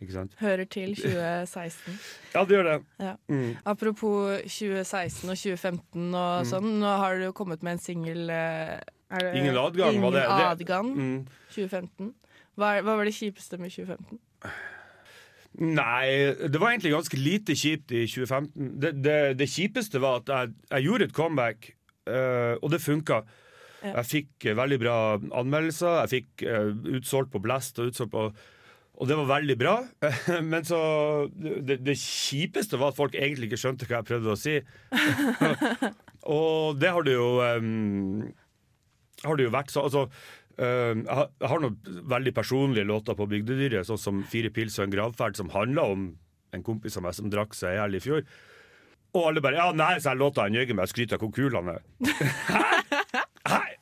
S10: Ikke sant?
S3: Hører til 2016.
S10: Ja, det gjør det.
S3: Ja.
S10: Mm.
S3: Apropos 2016 og 2015 og
S10: Mm.
S3: sånn, nå har du jo kommet med en singel eh,
S10: Ingen adgang,
S3: Ingen
S10: var det-
S3: adgang
S10: Mm.
S3: 2015. Hva, er- hva var det kjipeste med 2015?
S10: Nei, det var egentlig ganske lite kjipt i 2015. Det, det, det kjipeste var at jeg, jeg gjorde et comeback, uh, og det funka.
S3: Ja.
S10: Jeg fikk eh, veldig bra anmeldelser. Jeg fikk uh, utsolgt på Blast og utsolgt på Og det var veldig bra. Men så det, det kjipeste var at folk egentlig ikke skjønte hva jeg prøvde å si. og det har det jo um, Har det jo vært så altså, um, jeg har- jeg har noen veldig personlige låter på Bygdedyret, sånn som 'Fire pils og en gravferd', som handler om en kompis av meg som drakk seg i hjel i fjor. Og alle bare 'Ja, nei, så er låta han jøyer med skryter av hvor kul han er'.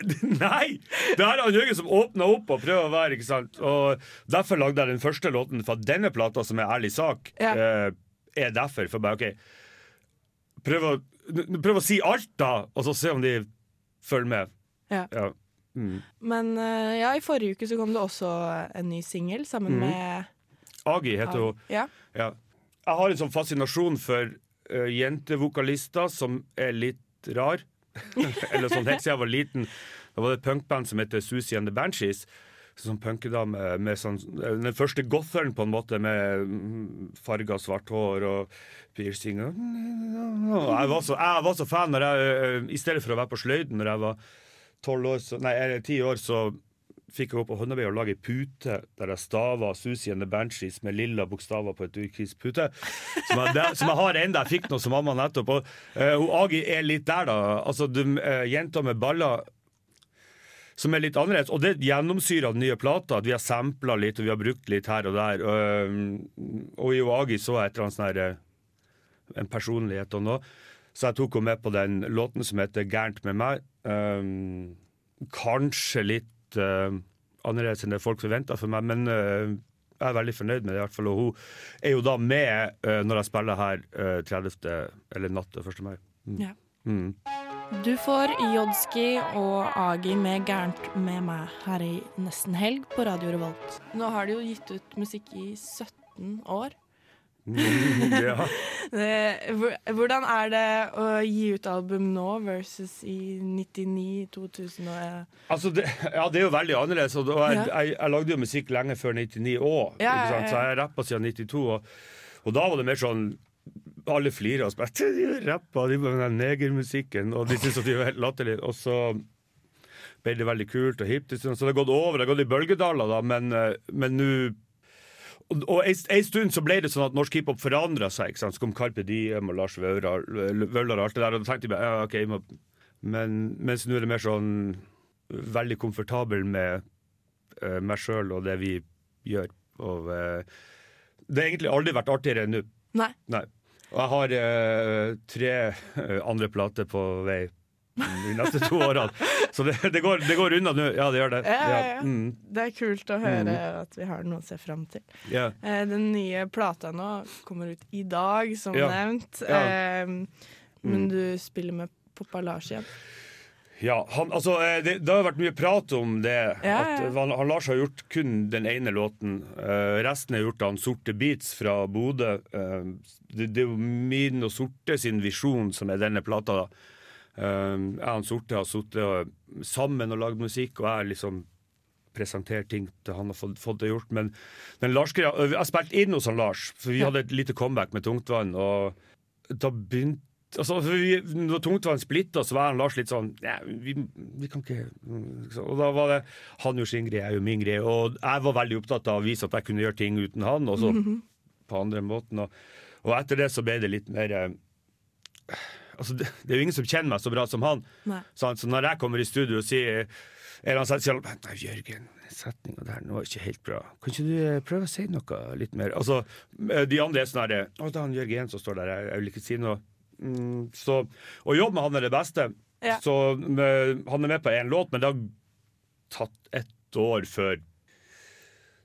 S10: Nei! Det er han Jørgen som åpna opp og prøver å være. ikke sant? Og Derfor lagde jeg den første låten fra denne plata, som er ærlig sak.
S3: Ja.
S10: eh, er derfor. For bare, ok Prøv å, prøv å si alt, da, og så se om de følger med.
S3: Ja.
S10: Ja. Mm.
S3: Men eh, ja, i forrige uke så kom det også en ny singel sammen
S10: mm.
S3: med
S10: Agi heter hun.
S3: Ja.
S10: Ja. Jeg har en sånn fascinasjon for uh, jentevokalister som er litt rar. Eller sånn helt siden jeg var liten. Da var det et punkband som heter Susie and the Banshees. Sånn punkedame med sånn Den første gotheren, på en måte, med farga svart hår og piercing. og- Jeg var så, jeg var så fan når jeg, eh, I stedet for å være på sløyden når jeg var tolv år, så, nei, eller ti år, så fikk jeg gå på håndarbeid og lage pute der jeg stava Susi and the Banshees med lilla bokstaver på et turkis pute. Som jeg, som jeg har enda. Jeg fikk noe som mamma nettopp. Og uh, Agi er litt der, da. Altså, de, uh, jenter med baller som er litt annerledes. Og det gjennomsyrer den nye plata. At vi har sampla litt, og vi har brukt litt her og der. Og, og i Agi så jeg et eller annet sånn her eh, En personlighet og noe. Så jeg tok henne med på den låten som heter 'Gærent med meg'. Um, kanskje litt uh, annerledes enn det folk forventa for meg, men uh, jeg er veldig fornøyd med det. i hvert fall, Og hun er jo da med uh, når jeg spiller her uh, 30. eller natt til 1. mai. Mm.
S3: Ja.
S10: Mm.
S3: Du får Jodski og Agi med 'Gærent med meg' her i nesten helg på Radio Revolt. Nå har de jo gitt ut musikk i 17 år.
S10: Ja.
S3: Det- Hvordan er det å gi ut album nå versus i 99, 2001?
S10: Altså det, ja, det er jo veldig annerledes. Og jeg,
S3: Ja.
S10: jeg, jeg lagde jo musikk lenge før 99 òg,
S3: Ja, ja, ja.
S10: så jeg rappa siden 92. Og, og da var det mer sånn Alle flirer og spør de rappa de med den negermusikken, og de syntes at de var helt latterlige. Og så ble det veldig kult og hipt. Så det har gått over, det har gått i bølgedaler, da, eh, men nå og, en, stund så ble det sånn at norsk hiphop forandra seg. Ikke sant? Så kom Carpe Diem og Lars Vaular og alt det der. Og da tenkte jeg ja, ok, jeg må, men, mens nå er det mer sånn veldig komfortabel med uh, meg sjøl og det vi gjør. Og uh, det har egentlig aldri vært artigere enn nå.
S3: Nei.
S10: Nei. Og jeg har uh, tre andre plater på vei de neste to årene. Så det, det, går, det går unna nå. Ja, det gjør det.
S3: Ja, ja.
S10: Mm.
S3: Det er kult å høre
S10: Mm.
S3: at vi har noe å se fram til.
S10: Ja.
S3: Eh, Den nye plata nå kommer ut i dag, som
S10: Ja.
S3: nevnt. Eh, Men
S10: Mm.
S3: du spiller med Poppa Lars igjen.
S10: Ja, han, altså, eh, det, det har vært mye prat om det.
S3: Ja, ja.
S10: han, han Lars har gjort kun den ene låten. Uh, resten er gjort av han Sorte Beats fra Bodø. Uh, det, det er jo min og Sorte sin visjon som er denne plata. da. Eh, jeg og Sorte har sittet sammen og lagd musikk, og jeg har liksom presentert ting til han har fått, fått det gjort. Men men Lars-greia Jeg har spilt inn hos han Lars, for vi hadde et lite comeback med Tungtvann. Og da begynte Altså, vi, når Tungtvann splitta, så var han Lars litt sånn vi, vi kan ikke Og da var det Han gjorde sin greie, jeg gjorde min greie. Og jeg var veldig opptatt av å vise at jeg kunne gjøre ting uten han, og så
S3: Mhm.
S10: på andre måten. Og, og etter det så ble det litt mer eh, Altså, det, det er jo ingen som kjenner meg så bra som han. Så, Så når jeg kommer i studio og sier eller setning, sier han, Nei, Jørgen, setninga der var ikke helt bra. Kan ikke du eh, prøve å si noe litt mer? Altså, eh, De andre er sånn herre Å, det er han Jørgen som står der, jeg vil ikke si noe. Mm, så å jobbe med han er det beste.
S3: Ja.
S10: Så med, Han er med på én låt, men det har tatt ett år før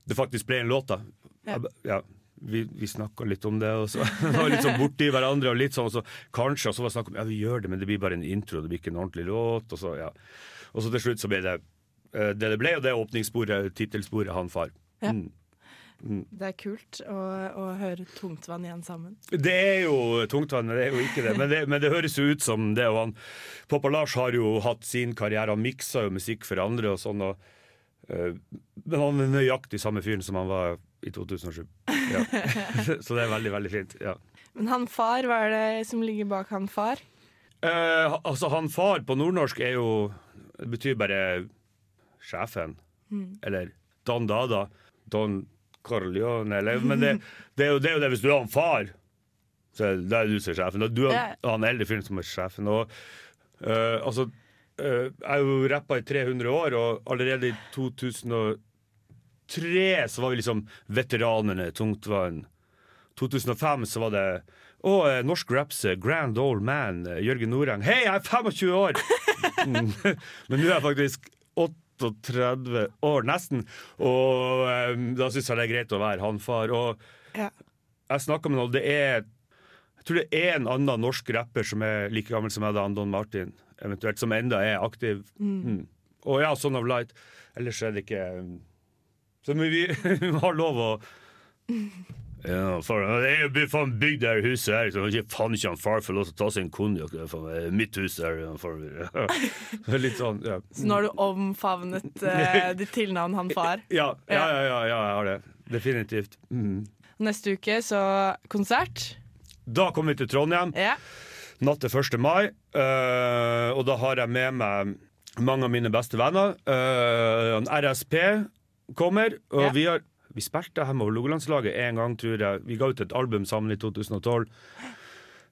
S10: det faktisk ble en låt. da.
S3: Ja.
S10: Ja, vi, vi snakka litt om det, og så var litt sånn borti hverandre. og litt sånn, og så Kanskje, og så var det snakk om ja, vi gjør det, men det blir bare en intro, det blir ikke en ordentlig låt. Og så ja. Og så til slutt så ble det eh, det det ble, og det er åpningssporet, tittelsporet, Han far.
S3: Ja.
S10: Mm. Mm.
S3: Det er kult å, å høre Tungtvann igjen sammen.
S10: Det er jo tungtvann, det er jo ikke det. Men det, men det høres jo ut som det. Og han, Pappa Lars har jo hatt sin karriere, han miksa jo musikk for andre og sånn. Og, øh, men han er nøyaktig samme fyren som han var i 2007. Ja. Så det er veldig, veldig fint. Ja.
S3: Men han far, hva er det som ligger bak han far?
S10: Eh, altså, han far på nordnorsk er jo Det betyr bare sjefen.
S3: Mm.
S10: Eller Don Dada. Don Corleone, eller Men det, det, er jo, det er jo det hvis du er han far. Så er det- da du som er sjefen. Du er
S3: Ja.
S10: han eldre fyren som er sjefen. Og eh, altså eh, Jeg har jo rappa i 300 år, og allerede i 2003 så var vi liksom veteranene, tungtvann. 2005 så var det å, eh, norsk raps grand old man eh, Jørgen Noreng. Hei, jeg er 25 år! Men nå er jeg faktisk 38 år, nesten. Og um, da syns jeg det er greit å være han far. Og
S3: Ja.
S10: jeg snakka med noen, det er Jeg tror det er en annen norsk rapper som er like gammel som meg, da, Don Martin, eventuelt, som enda er aktiv.
S3: Mm.
S10: Mm. Og ja, Son of Light. Ellers er det ikke Så vi, vi har lov å ja, for, jeg blir faen bygd det huset her, så ikke faen ikke han far får lov til å ta seg en konjakk. Mitt hus er litt sånn, ja.
S3: Så nå har du omfavnet eh, ditt tilnavn han far.
S10: Ja, ja, ja, ja, ja, jeg har det. Definitivt. Mm.
S3: Neste uke så konsert.
S10: Da kommer vi til Trondheim.
S3: Ja.
S10: Natt til 1. mai. eh, og da har jeg med meg mange av mine beste venner. Eh, en RSP kommer, og
S3: Ja.
S10: vi har vi spilte her med Hålogalandslaget en gang, tror jeg. Vi ga ut et album sammen i 2012.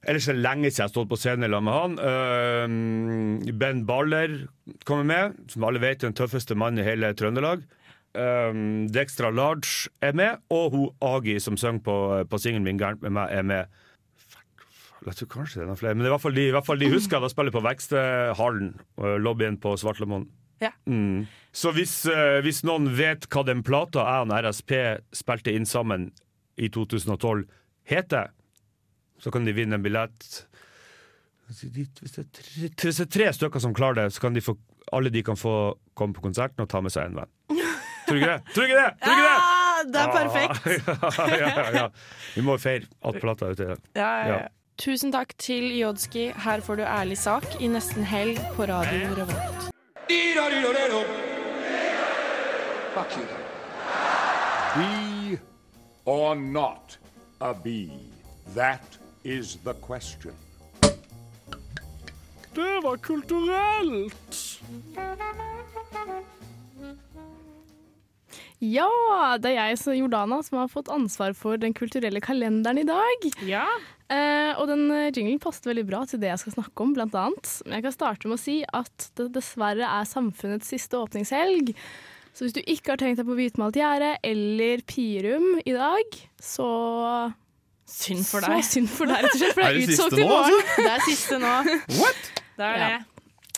S10: Ellers er det lenge siden jeg har stått på scenen sammen med han. Uh, ben Baller kommer med, som alle vet er den tøffeste mannen i hele Trøndelag. Um, Dextra Large er med, og hun Agi som synger på, på singelen min Gærent med meg, er med. Jeg tror kanskje det er noen flere, men det er i hvert fall de, i hvert fall de husker da spiller på Vekstehallen, lobbyen på Svartlamoen.
S3: Ja.
S10: Mm. Så hvis, uh, hvis noen vet hva den plata jeg og RSP spilte inn sammen i 2012 heter, så kan de vinne en billett. Hvis det er tre, hvis det er tre stykker som klarer det, så kan de få, alle de kan få komme på konserten og ta med seg en venn. Tror du ikke det? Tror du ikke det? Tror du ikke det?
S3: Ah, det er perfekt!
S10: ja, ja, ja, ja. Vi må feire at plata er ute.
S3: Ja, ja, ja. Tusen takk til Jodski. Her får du ærlig sak i nesten helg på Radio Revolt.
S11: Fuck you. Bee or not a bee? That is the question.
S4: Det var kulturelt! Ja, det er jeg, Jordana, som har fått ansvar for den kulturelle kalenderen i dag.
S3: Ja.
S4: Eh, og den eh, jinglen passet veldig bra til det jeg skal snakke om, blant annet. Men jeg kan starte med å si at det dessverre er samfunnets siste åpningshelg. Så hvis du ikke har tenkt deg på hvitmalt gjerde eller Pirum i dag, så
S3: Synd for deg.
S4: Så synd for deg, rett og slett. For det
S3: Er
S4: er
S3: det
S4: utsolgt
S3: siste
S4: i
S3: nå,
S4: morgen.
S3: altså? Det er siste nå.
S4: What?
S3: Det er
S4: Ja.
S3: det.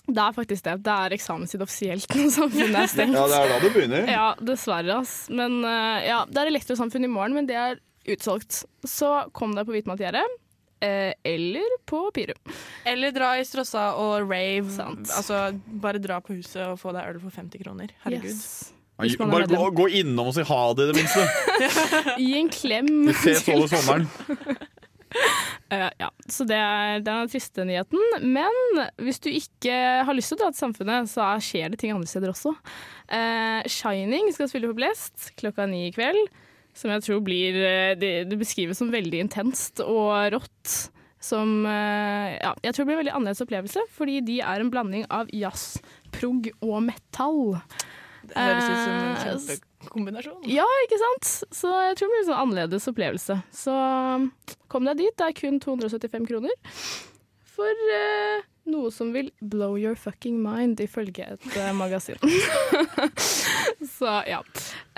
S4: Det er faktisk det. Det er eksamenstid offisielt når samfunnet er stengt.
S2: Ja, det er da det begynner.
S4: Ja, dessverre, ass. Men eh, ja, det er elektrosamfunn i morgen, men det er utsolgt. Så kom deg på Hvitmalt gjerde. Eh, eller på Pirum.
S3: Eller dra i Strossa og rave. Altså, bare dra på huset og få deg øl for 50 kroner. Herregud.
S4: Yes.
S2: Bare gå, gå innom og si ha det, i det minste.
S4: Gi en klem.
S2: Vi ses over sommeren.
S4: Eh, ja, så det er, den triste nyheten. Men hvis du ikke har lyst til å dra til Samfunnet, så er- skjer det ting andre steder også. Uh, Shining skal spille på Blest klokka ni i kveld. Som jeg tror blir eh, Det, det beskrives som veldig intenst og rått. Som uh, Ja, jeg tror blir en veldig annerledes opplevelse, fordi de er en blanding av jazz, prog og metall.
S3: Det høres ut som en
S4: Eh,
S3: kjempekombinasjon.
S4: ja, ikke sant? Så jeg tror det blir en sånn annerledes opplevelse. Så kom deg dit. Det er kun 275 kroner. For uh, noe som vil blow your fucking mind, ifølge et uh, magasin. så ja.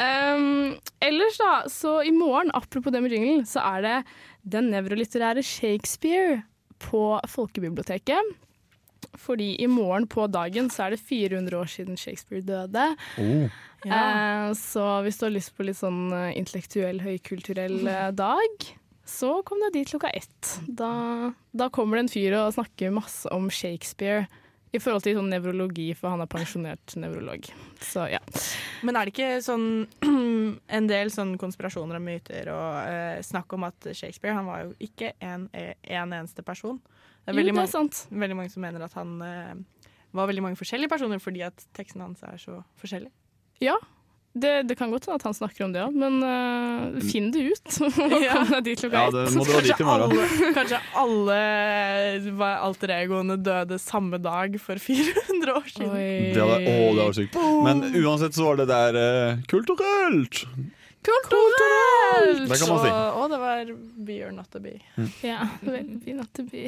S4: Um, ellers, da, så i morgen, apropos det med jingle, så er det den nevrolitterære Shakespeare på Folkebiblioteket. Fordi i morgen på dagen så er det 400 år siden Shakespeare døde. Eh, så hvis du har lyst på litt sånn eh, intellektuell, høykulturell eh, dag, så kom deg dit klokka ett. Da, da kommer det en fyr og snakker masse om Shakespeare i forhold til sånn nevrologi, for han er pensjonert nevrolog. Så ja.
S3: Men er det ikke sånn en del sånn konspirasjoner og myter og eh, snakk om at Shakespeare han var jo ikke en, en eneste person? Det er
S4: Jo,
S3: veldig,
S4: det er
S3: mange, veldig mange som mener at han eh, var veldig mange forskjellige personer fordi at teksten hans er så forskjellig.
S4: Ja, det, det kan godt hende at han snakker om det òg, men uh, finn det ut.
S3: Ja.
S4: Kom deg dit klokka
S2: Ja,
S4: ett.
S2: det må dra dit i morgen.
S3: Alle, kanskje alle hva- alter egoene døde samme dag for 400 år siden.
S2: Det hadde, å, det var sykt. Men uansett så var det der uh, kult og kulturelt.
S4: Kulturelt!
S2: Det kan man si.
S3: Og, og det var Be or not to be.
S4: Ja, veldig not at be.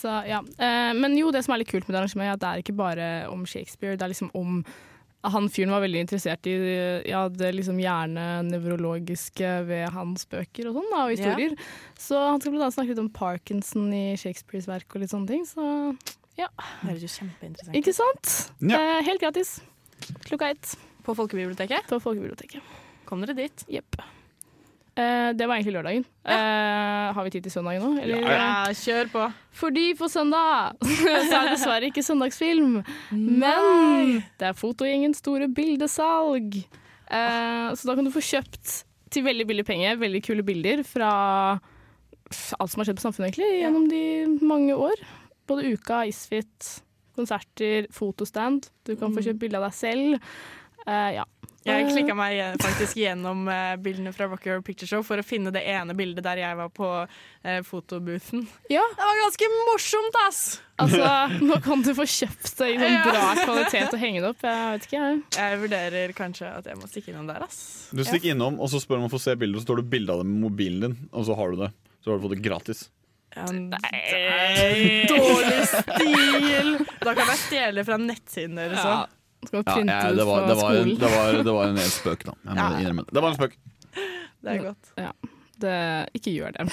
S4: Så, ja. Eh, men jo, det som er litt kult med det arrangementet, er at det er ikke bare om Shakespeare. Det er liksom om han fyren var veldig interessert i ja, det liksom hjernenevrologiske ved hans bøker og sånn, og historier. Så han skal blant annet snakke litt om Parkinson i Shakespeares verk og litt sånne ting. Så ja.
S3: Det høres jo kjempeinteressant
S4: Ikke sant?
S3: Ja.
S4: Eh, helt gratis. Klokka ett.
S3: På Folkebiblioteket?
S4: På Folkebiblioteket.
S3: Kom dere dit?
S4: Jepp. Eh, det var egentlig lørdagen. Eh, har vi tid til søndagen nå? eller?
S3: Ja, kjør på.
S4: Fordi på søndag så er det dessverre ikke søndagsfilm. Men det er fotogjengens store bildesalg. Eh, så da kan du få kjøpt til veldig billig penger veldig kule bilder fra alt som har skjedd på samfunnet egentlig, gjennom de mange år. Både Uka, Isfit, konserter, fotostand. Du kan få kjøpt bilde av deg selv. Eh, ja.
S3: Jeg klikka meg faktisk gjennom eh, bildene fra Rocky Horror Picture Show for å finne det ene bildet der jeg var på fotobooten fotoboothen.
S4: Ja.
S3: Det var ganske morsomt, ass!
S4: Altså, nå kan du få kjøpt det i sånn
S3: Ja.
S4: bra kvalitet og henge det opp. Jeg vet ikke, jeg.
S3: Jeg vurderer kanskje at jeg må stikke innom der, ass.
S2: Du stikker innom, og så spør om å få se bildet, og så står det bilde av det med mobilen din, og så har du det. Så har du fått det gratis.
S3: Nei, dårlig stil! Da kan jeg stjele fra nettsiden deres
S4: Ja. Skal printe
S2: ja,
S4: ut
S2: det, var,
S4: fra
S2: det, var,
S4: skolen.
S2: det, var, det var en spøk, da. Jeg må
S3: Ja.
S2: innrømme det. Det var en spøk.
S3: Det er godt.
S4: Ja. Det, ikke gjør det.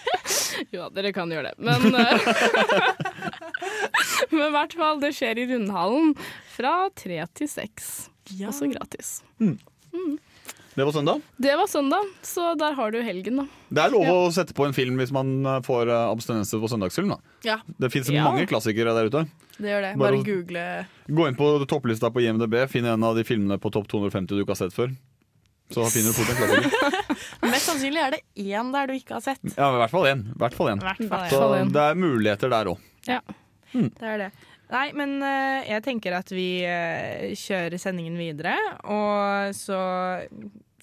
S4: jo da, dere kan gjøre det. Men eh, Men i hvert fall, det skjer i Rundhallen fra tre til seks. Også gratis.
S2: Det var søndag.
S4: Det var søndag, så der har du helgen, da.
S2: Det er lov å sette på en film hvis man eh, får eh, abstinenser på søndagsfilm. Da.
S3: Ja,
S2: Det fins
S4: Ja.
S2: mange klassikere der ute.
S3: det gjør det.
S2: Bare
S3: Bare google
S2: Gå inn på topplista på IMDb, finn en av de filmene på topp 250 du ikke har sett før. Så finner du fort en klassiker.
S3: Mest sannsynlig er det én der du ikke har sett.
S2: Ja, i hvert fall én. I hvert fall én.
S3: I hvert fall
S2: Så
S3: en.
S2: det er muligheter der òg.
S4: Ja.
S3: Det er det. Nei, men eh, jeg tenker at vi eh, kjører sendingen videre. Og så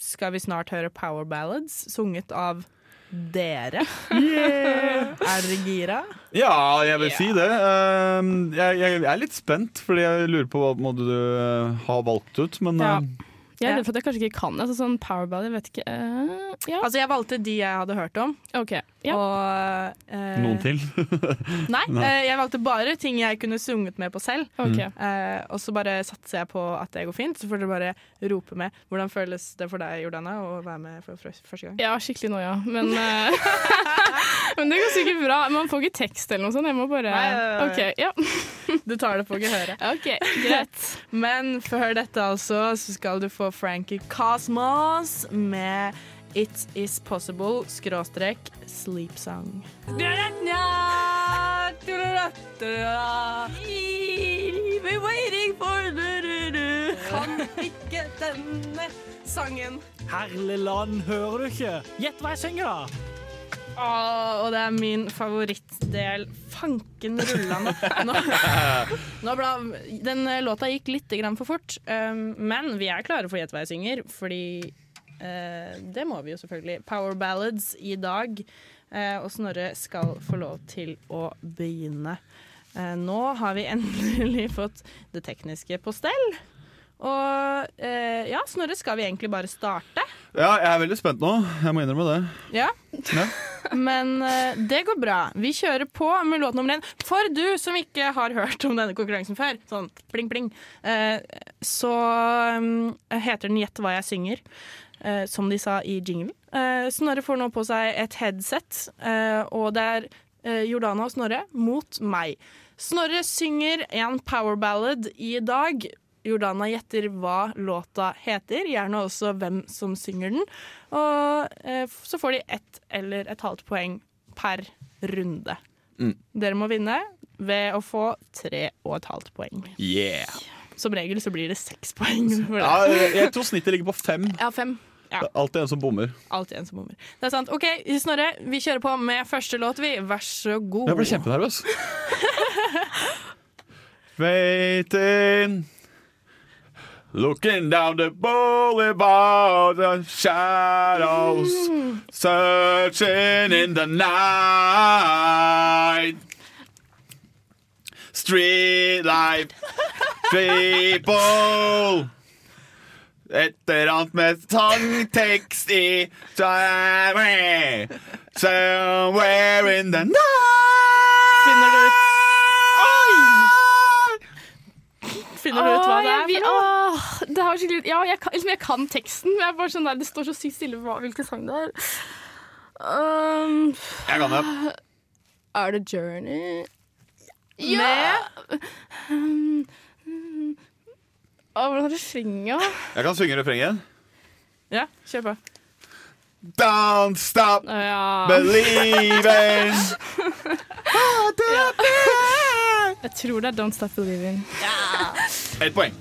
S3: skal vi snart høre Power Ballads sunget av dere. Er dere gira?
S2: Ja, jeg vil si det. Eh, Jeg, jeg er litt spent, fordi jeg lurer på hva du har ha valgt ut. Men
S4: Ja. Jeg er redd for at jeg kanskje ikke kan altså, sånn powerball, jeg vet ikke. uh, ja.
S3: Altså, jeg valgte de jeg hadde hørt om.
S4: OK. Ja.
S3: Og uh,
S2: noen til.
S3: Nei, eh, jeg valgte bare ting jeg kunne sunget med på selv.
S4: Okay.
S3: Eh, og så bare satser jeg på at det går fint. Så får dere bare rope med. Hvordan føles det for deg, Jordana, å være med for første gang?
S4: Ja, skikkelig noia. Men, eh, men det går sikkert bra. Man får ikke tekst eller noe sånt. Jeg må bare
S3: Nei, nei, nei.
S4: OK, ja.
S3: Du tar det på gehøret.
S4: OK, greit.
S3: Men før dette altså, så skal du få Frankie Cosmos med It Is Possible skråstrek Sleep Song. Be waiting for du-du-du. Kan ikke denne sangen.
S12: Herlig land, hører du ikke? Gjett hva jeg synger, da!
S3: Åh, og det er min favorittdel. Fanken rullende. Nå, nå ble, den eh, låta gikk litt for fort, um, men vi er klare for Gjett hva jeg synger, fordi uh, det må vi jo selvfølgelig. Power ballads i dag. uh, og Snorre skal få lov til å begynne. Uh, nå har vi endelig fått det tekniske på stell. Og eh, ja, Snorre, skal vi egentlig bare starte?
S2: Ja, jeg er veldig spent nå. Jeg må innrømme det.
S3: Ja.
S2: Ja.
S3: Men eh, det går bra. Vi kjører på med låt nummer én. For du som ikke har hørt om denne konkurransen før, sånn pling, pling, eh, så mm, heter den Gjett hva jeg synger. eh, som de sa i jinglen. Eh, Snorre får nå på seg et headset, eh, og det er Jordana og Snorre mot meg. Snorre synger en power ballad i dag. Jordana gjetter hva låta heter, gjerne også hvem som synger den. Og eh, så får de ett eller et halvt poeng per runde.
S2: Mm.
S3: Dere må vinne ved å få tre og et halvt poeng.
S2: Yeah.
S3: Som regel så blir det seks poeng.
S2: Ja, jeg, tror snittet ligger på fem.
S3: Ja, fem. Ja,
S2: alltid en som bommer.
S3: alltid en som bommer. Det er sant. OK, Snorre, vi kjører på med første låt, vi. Vær så god.
S2: Jeg ble kjempenervøs. Waiting Looking down the boulevard of shadows Searching in the night. Street life People. Et eller annet med sangtekst i Somewhere somewhere in the night
S3: Finner du ut Finner du ut hva det er
S4: vil- åh, det er skikkelig Ja, jeg kan, liksom, jeg kan teksten, men jeg er bare sånn der, det står så sykt stille hva- hvilken sang det er. Um,
S2: Jeg kan det.
S4: Er det Journey?
S3: Ja.
S4: Um, um, Å, hvordan er refrenget?
S2: Jeg kan synge refrenget.
S3: Ja, kjør på.
S2: Don't stop
S4: Ja.
S2: believing.
S4: Jeg tror det er Don't Stop Believing.
S2: Ett poeng.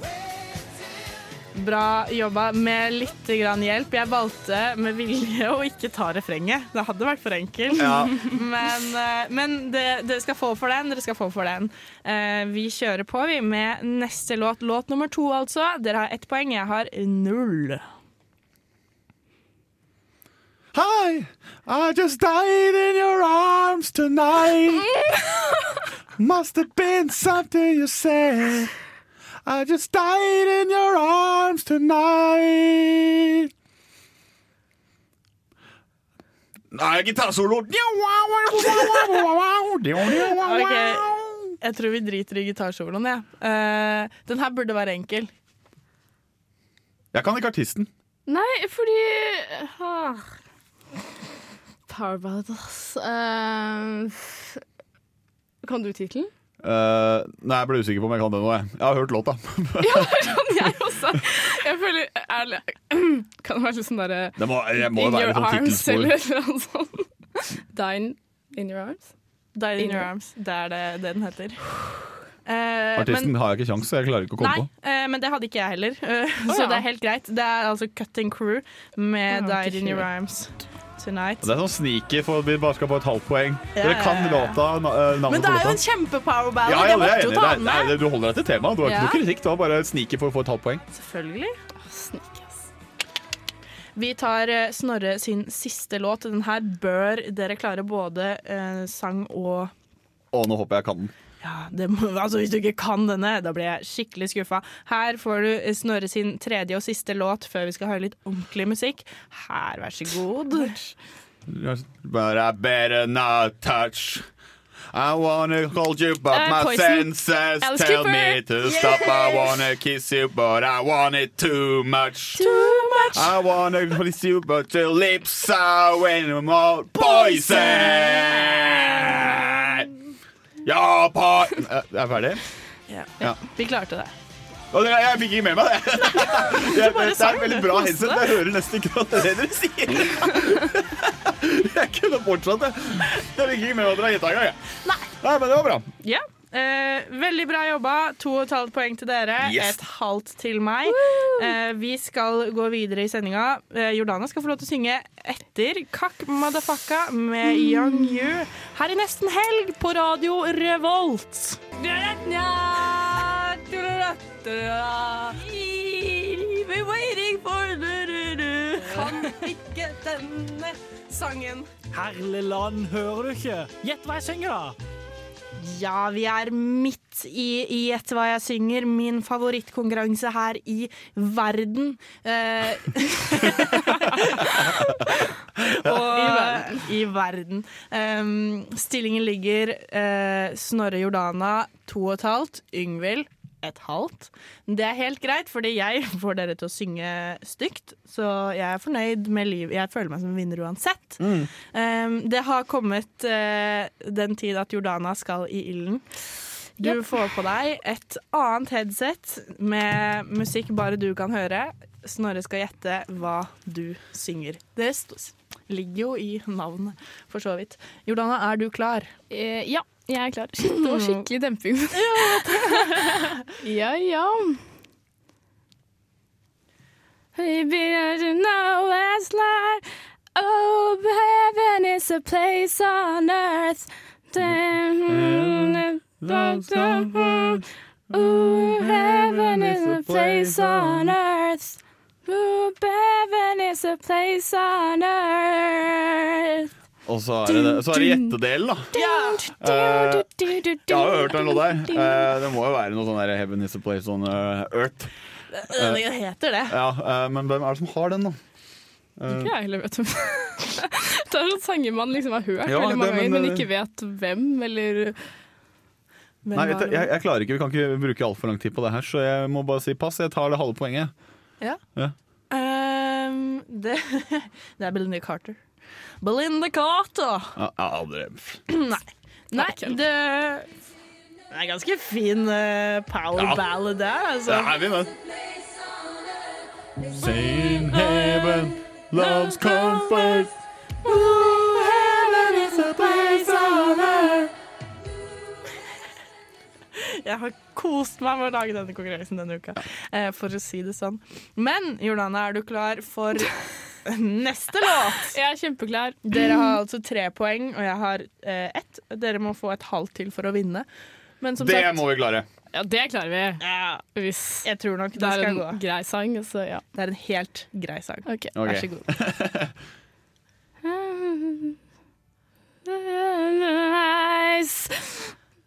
S3: Bra jobba med litt grann hjelp. Jeg valgte med vilje å ikke ta refrenget. Det hadde vært for enkelt.
S2: Ja.
S3: Men, eh, men det- dere skal få for den. Dere skal få for den. Eh, Vi kjører på vi med neste låt. Låt nummer to, altså. Dere har ett poeng, jeg har null.
S2: Hi, I just died in your arms tonight. Must have been something you said. I just died in your arms tonight. Nei, gitarsolo.
S3: Ok, Jeg tror vi driter i gitarsoloen, jeg. Uh, den her burde være enkel.
S2: Jeg kan ikke artisten.
S4: Nei, fordi ah. Power ass. Eh, kan du tittelen?
S2: Uh, nei, jeg ble usikker på om jeg kan det nå. Jeg, jeg har hørt låta.
S4: Ja, sånn jeg også. Jeg føler ærlig Kan det være litt sånn derre In
S2: være
S4: your arms, eller noe sånt. Dine in your arms?
S3: Dine in your arms. Det er det, det den heter. Uh,
S2: Artisten
S3: men-
S2: har jeg ikke kjangs, så jeg klarer ikke å komme
S3: Nei,
S2: på.
S3: Uh, men det hadde ikke jeg heller.
S4: Å,
S3: så
S4: ja.
S3: det er helt greit. Det er altså Cutting Crew med
S4: oh,
S3: Dine in Your. Arms Tonight.
S2: Det er sånn sneaky for at vi bare skal få et halvt poeng.
S3: Ja,
S2: Dere kan låta, eh,
S3: Men det er jo en kjempe-power.
S2: Ja, ja, det
S3: måtte jo ta
S2: Det
S3: med.
S2: det- Du holder deg til temaet. Du har ikke noe kritikk. Det var bare sneaky for å få et halvt poeng.
S3: Selvfølgelig. Vi tar eh, Snorre sin siste låt. Den her bør dere klare både eh, sang og
S2: Å, nå håper jeg kan den.
S3: Ja, det må, altså Hvis du ikke kan denne, da blir jeg skikkelig skuffa. Her får du Snorre sin tredje og siste låt før vi skal høre litt ordentlig musikk. Her, vær så god.
S2: But I better not touch. I wanna hold you, but
S3: uh,
S2: my
S3: Poison.
S2: senses
S3: Alice
S2: tell
S3: Cooper.
S2: me to
S3: yes.
S2: stop. I wanna kiss you, but I want it too much.
S3: Too much.
S2: I wanna kiss you, but your lips are way more poison. poison. Ja, pa... Det Er ferdig?
S3: Ja.
S2: Ja.
S3: Vi klarte det.
S2: Og det, jeg fikk ikke med meg det. Jeg,
S3: bare
S2: det er
S3: en
S2: et veldig bra headset. Jeg hører nesten ikke hva det er dere sier. Jeg kunne fortsatt det. Jeg fikk ikke med meg at dere har gjetta engang.
S3: Nei.
S2: Nei, men det var bra.
S3: Ja. Eh, veldig bra jobba. To og et halvt poeng til dere.
S2: Yes.
S3: Et halvt til meg. Eh, vi skal gå videre i sendinga. Eh, Jordana skal få lov til å synge etter Kakk Madafakka med Young You her i nesten helg på Radio Revolt. We're waiting for. Kan ikke denne sangen.
S12: Herlig land, hører du ikke? Gjett hva jeg synger, da!
S3: Ja, vi er midt i i Gjett hva jeg synger, min favorittkonkurranse her i verden. Eh, og i verden. Um, stillingen ligger eh, Snorre Jordana to og et halvt, Yngvild et halvt. Det er helt greit, fordi jeg får dere til å synge stygt. Så jeg er fornøyd med livet. Jeg føler meg som en vinner uansett. Um, det har kommet uh, den tid at Jordana skal i ilden. Du
S4: Yep.
S3: får på deg et annet headset med musikk bare du kan høre. Snorre skal gjette hva du synger. Det ligger jo i navnet, for så vidt. Jordana, er du klar?
S4: Eh, ja, jeg er klar. Shit, det var skikkelig demping. ja, ja. Baby, you know it's like Oh, heaven is a place on earth. Oh, heaven is a place on earth. Oh, heaven is a place on earth.
S2: Og så er det. Så er det gjettedelen, da. Uh, jeg har jo hørt den låta her. Uh, det må jo være noe sånn der Heaven is a place on eh, earth.
S3: Det det heter det.
S2: Ja, eh, Men hvem er det som har den, da? Eh,
S4: Ikke jeg heller, vet du. Det er sånn sanger man liksom har hørt
S2: Ja,
S4: veldig mange
S2: men,
S4: ganger, men
S2: eh,
S4: ikke vet hvem, eller
S2: Nei, vet du, jeg, jeg klarer ikke, Vi kan ikke bruke altfor lang tid på det her, så jeg må bare si pass. Jeg tar det halve poenget.
S3: Ja.
S2: Ja.
S3: Um, det, det er Belinda Carter. Belinda Carter!
S2: Ja, aldri.
S3: Nei. Nei, det det er ganske fin uh, power
S2: Ja.
S3: ballad der, altså.
S2: Det er vi med. Same heaven, love's comfort.
S3: Jeg har kost meg med å lage denne konkurransen denne uka, eh, for å si det sånn. Men Jordana, er du klar for neste låt?
S4: Jeg er kjempeklar.
S3: Dere har altså tre poeng, og jeg har eh, ett. Dere må få et halvt til for å vinne. Men som
S2: Det
S3: sagt,
S2: må vi klare.
S4: Ja, det klarer vi. Hvis
S3: jeg tror nok det,
S4: det er
S3: skal
S4: en
S3: gå.
S4: grei sang, så ja.
S3: Det er en helt grei sang.
S4: Ok.
S3: Vær så god.
S4: Nice.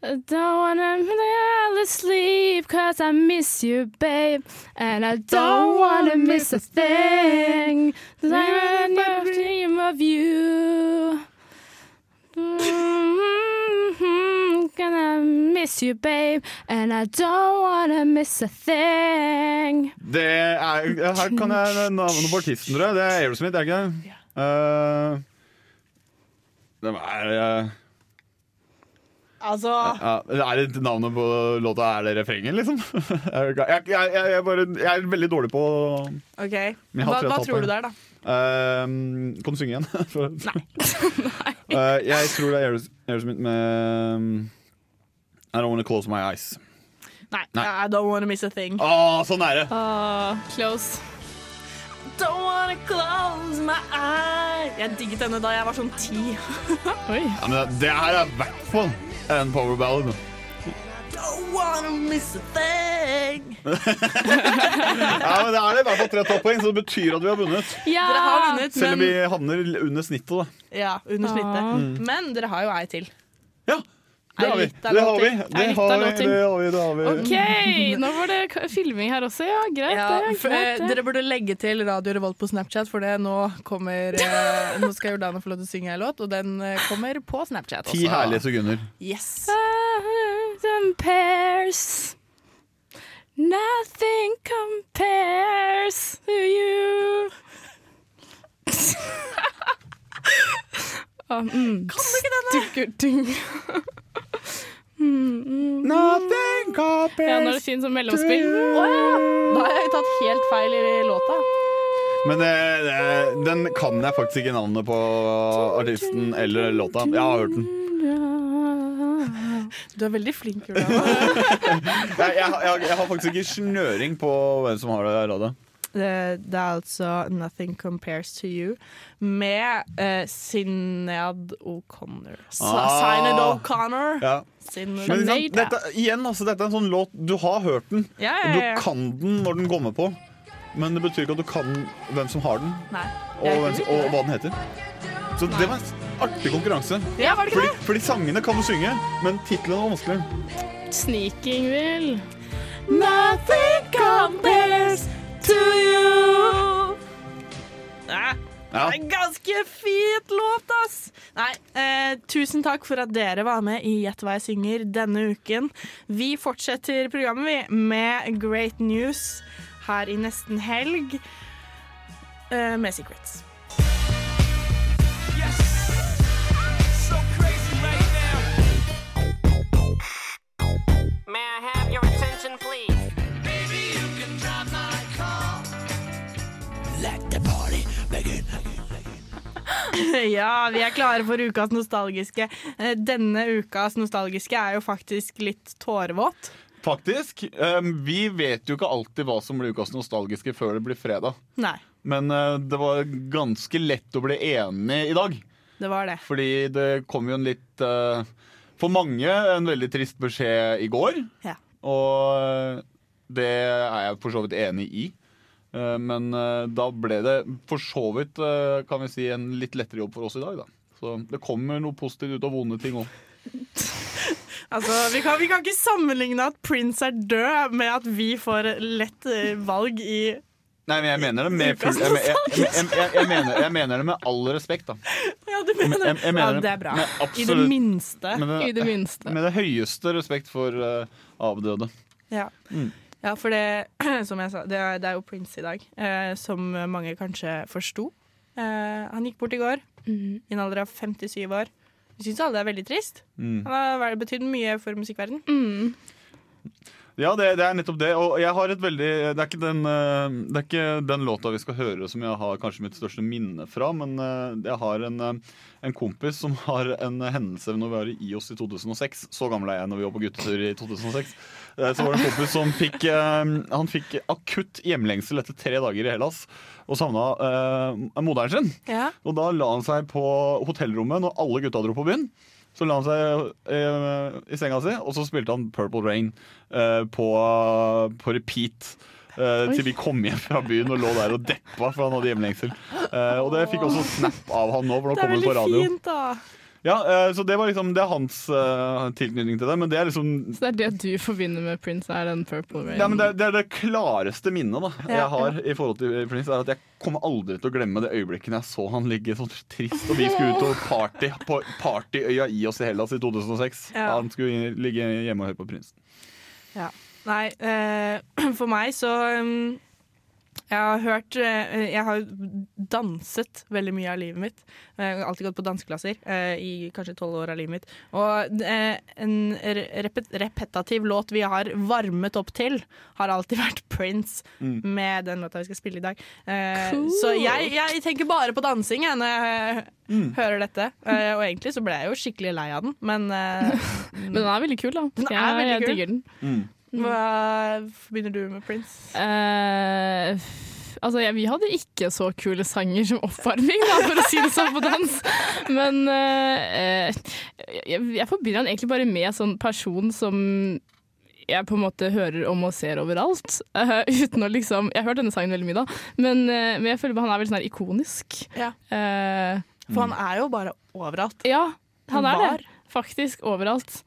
S4: I don't wanna really sleep cause I miss you, babe. And I don't wanna miss a thing. 'Cause in a dream of you. Mhm, Gonna miss you, babe. And I don't wanna miss a thing.
S2: Det er, her kan jeg navnet på artisten, tror jeg. Det er Aerosmith, er det ikke det? Uh, det er, uh,
S3: Altså
S2: ja, er det navnet på låta? Er det refrenget, liksom? jeg, jeg, jeg, jeg, er bare, jeg er veldig dårlig på
S3: OK. Hva,
S2: tre
S3: hva tror du
S2: det.
S3: det er, da?
S2: Uh, kan du synge igjen? Nei. Uh, jeg tror det er Aeros- Aerosmith med um, I don't wanna close my eyes.
S3: Nei.
S2: Nei.
S3: I don't wanna miss a thing.
S2: Å, så nære!
S4: Ah, close.
S3: Don't wanna close my eyes. Jeg digget denne da jeg var sånn ti.
S4: Oi.
S2: Ja, men det her er i hvert fall en power ballad.
S3: Don't wanna miss a thing.
S2: ja, men Det er det i hvert fall tre topppoeng, så det betyr at vi har vunnet.
S4: Ja!
S3: Dere har vunnet,
S2: Selv om
S3: men
S2: vi havner under snittet, da.
S3: Ja, under snittet.
S2: Mm.
S3: Men dere har jo ei til.
S2: Det har vi. Det har vi. Det har vi. Det har vi. Det har vi.
S4: OK, nå var det filming her også. Ja, greit.
S3: Ja,
S4: det,
S3: for, eh,
S4: greit, det.
S3: dere burde legge til Radio Revolt på Snapchat, for det nå kommer eh, Nå skal Jordana få lov til å synge en låt, og den eh, kommer på Snapchat også.
S2: Ti herlige sekunder.
S3: Yes.
S4: compares. Nothing compares to you. Mm.
S3: Kan du ikke denne?
S4: mm, mm.
S2: Nothing compares
S4: Ja, nå er det fint som mellomspill.
S3: Oh, ja! Da har jeg tatt helt feil i låta.
S2: Men det, det, den kan jeg faktisk ikke navnet på artisten eller låta. Jeg har hørt den.
S3: Du er veldig flink, Ulla.
S2: Jeg, jeg, jeg, jeg har faktisk ikke snøring på hvem som har det radet.
S3: Det, er altså 'Nothing Compares To You' med uh, Sinead O'Connor.
S2: Ah.
S3: Sinead O'Connor.
S2: Ja.
S3: Sin
S2: Men liksom, dette, igjen, altså, dette er en sånn låt Du har hørt den,
S3: Ja, ja,
S2: og du kan den når den kommer på. Men det betyr ikke at du kan hvem som har den,
S3: Nei.
S2: og, hvem, og hva den heter. Så det var en artig konkurranse.
S3: Ja, var det ikke
S2: fordi,
S3: det?
S2: fordi sangene kan du synge, men tittelen var vanskelig.
S4: Sneaking, Will.
S3: Nothing compares to you. Ja.
S2: Ja.
S3: Det er en ganske fint låt, ass! Nei, eh, tusen takk for at dere var med i Gjett hva jeg synger denne uken. Vi fortsetter programmet vi med Great News her i nesten helg eh, med Secrets.
S8: May I have your attention, please?
S3: ja, vi er klare for ukas nostalgiske. Eh, Denne ukas nostalgiske er jo faktisk litt tårevåt.
S2: Faktisk. Um, vi vet jo ikke alltid hva som blir ukas nostalgiske før det blir fredag.
S3: Nei,
S2: Men uh, det var ganske lett å bli enig i dag.
S3: det var det.
S2: Fordi det kom jo en litt uh, For mange en veldig trist beskjed i går.
S3: Ja.
S2: Og det er jeg for så vidt enig i. Uh, men uh, da ble det for så vidt uh, kan vi si, en litt lettere jobb for oss i dag. Da. Så det kommer noe positivt ut av vonde ting òg.
S3: Altså, vi kan, vi kan ikke sammenligne at Prince er død med at vi får lett eh, valg i
S2: Nei, men jeg mener det med full jeg, jeg, jeg, jeg, mener, jeg mener det med all respekt, da.
S3: Ja, du mener
S2: Jeg- jeg mener
S3: ja,
S2: det
S3: det er bra.
S2: med
S3: I det minste.
S2: Med det,
S4: I det minste.
S2: Med det høyeste respekt for uh, avdøde.
S3: Ja.
S2: Mm.
S3: Ja, for det, som jeg sa, det er, det er jo Prince i dag, eh, som mange kanskje forsto. Eh, han gikk bort i går, i en alder av 57 år. Vi syns alle det er veldig trist.
S2: Mm.
S3: Han har betydd mye for musikkverden.
S2: Ja, det, det er nettopp det. Og jeg har et veldig Det er ikke den, eh, det er ikke den låta vi skal høre som jeg har kanskje mitt største minne fra, men eh, jeg har en, eh, en kompis som har en hendelse når vi var i IOS i 2006. Så gammel er jeg når vi var på guttetur i 2006. Eh, Så var det en kompis som fikk Han fikk akutt hjemlengsel etter tre dager i Hellas og savna eh, moderen sin.
S3: Ja.
S2: Og da la han seg på hotellrommet når alle gutta dro på byen. Så la han seg eh, i senga si, og så spilte han Purple Rain eh, på, på repeat.
S3: Uh,
S2: til vi kom hjem fra byen og lå der og deppa, for han hadde hjemlengsel. Uh, og det fikk også snap av han nå, for nå kom det på radio.
S3: fint, da.
S2: Ja, eh, Så det var liksom Det er hans uh, tilknytning til det, men det er liksom
S4: Så det er det du forbinder med Prince, er den Purple Rain?
S2: ja, men det, er, det er det klareste minnet da
S4: Ja,
S2: jeg har i forhold til Prince. Er at Jeg kommer aldri til å glemme det øyeblikket jeg så han ligge sånn trist, og vi skulle ut og party på partyøya Ios i Hellas i 2006.
S3: Ja.
S2: Han skulle ligge hjemme og høre på Prince.
S3: Ja. Nei, uh, for meg så um, Jeg har hørt eh, Jeg har danset veldig mye av livet mitt. Jeg har alltid gått på danseklasser eh, i kanskje tolv år av livet mitt. Og eh, en repet repetativ låt vi har varmet opp til, har alltid vært Prince
S8: Mm.
S3: med den låta vi skal spille i dag. Eh,
S8: Cool.
S3: Så jeg, jeg tenker bare på dansing jeg, når jeg
S2: Mm.
S3: hører dette. Eh, og egentlig så ble jeg jo skikkelig lei av den, men eh,
S4: Men den er veldig kul, da.
S3: Den er
S4: jeg,
S3: veldig
S4: jeg
S3: kul.
S4: digger den.
S3: Hva forbinder du med Prince?
S4: Uh, altså, ja, vi hadde ikke så kule sanger som oppvarming, da, for å si det sånn på dans. Men uh, jeg, jeg forbinder han egentlig bare med en sånn person som jeg på en måte hører om og ser overalt. Uh, uten å liksom Jeg har hørt denne sangen veldig mye, da, men, men jeg føler han er veldig sånn her ikonisk.
S3: Ja.
S4: Eh,
S3: For han er jo bare overalt.
S4: Ja, han er
S3: Var.
S4: det. Faktisk overalt.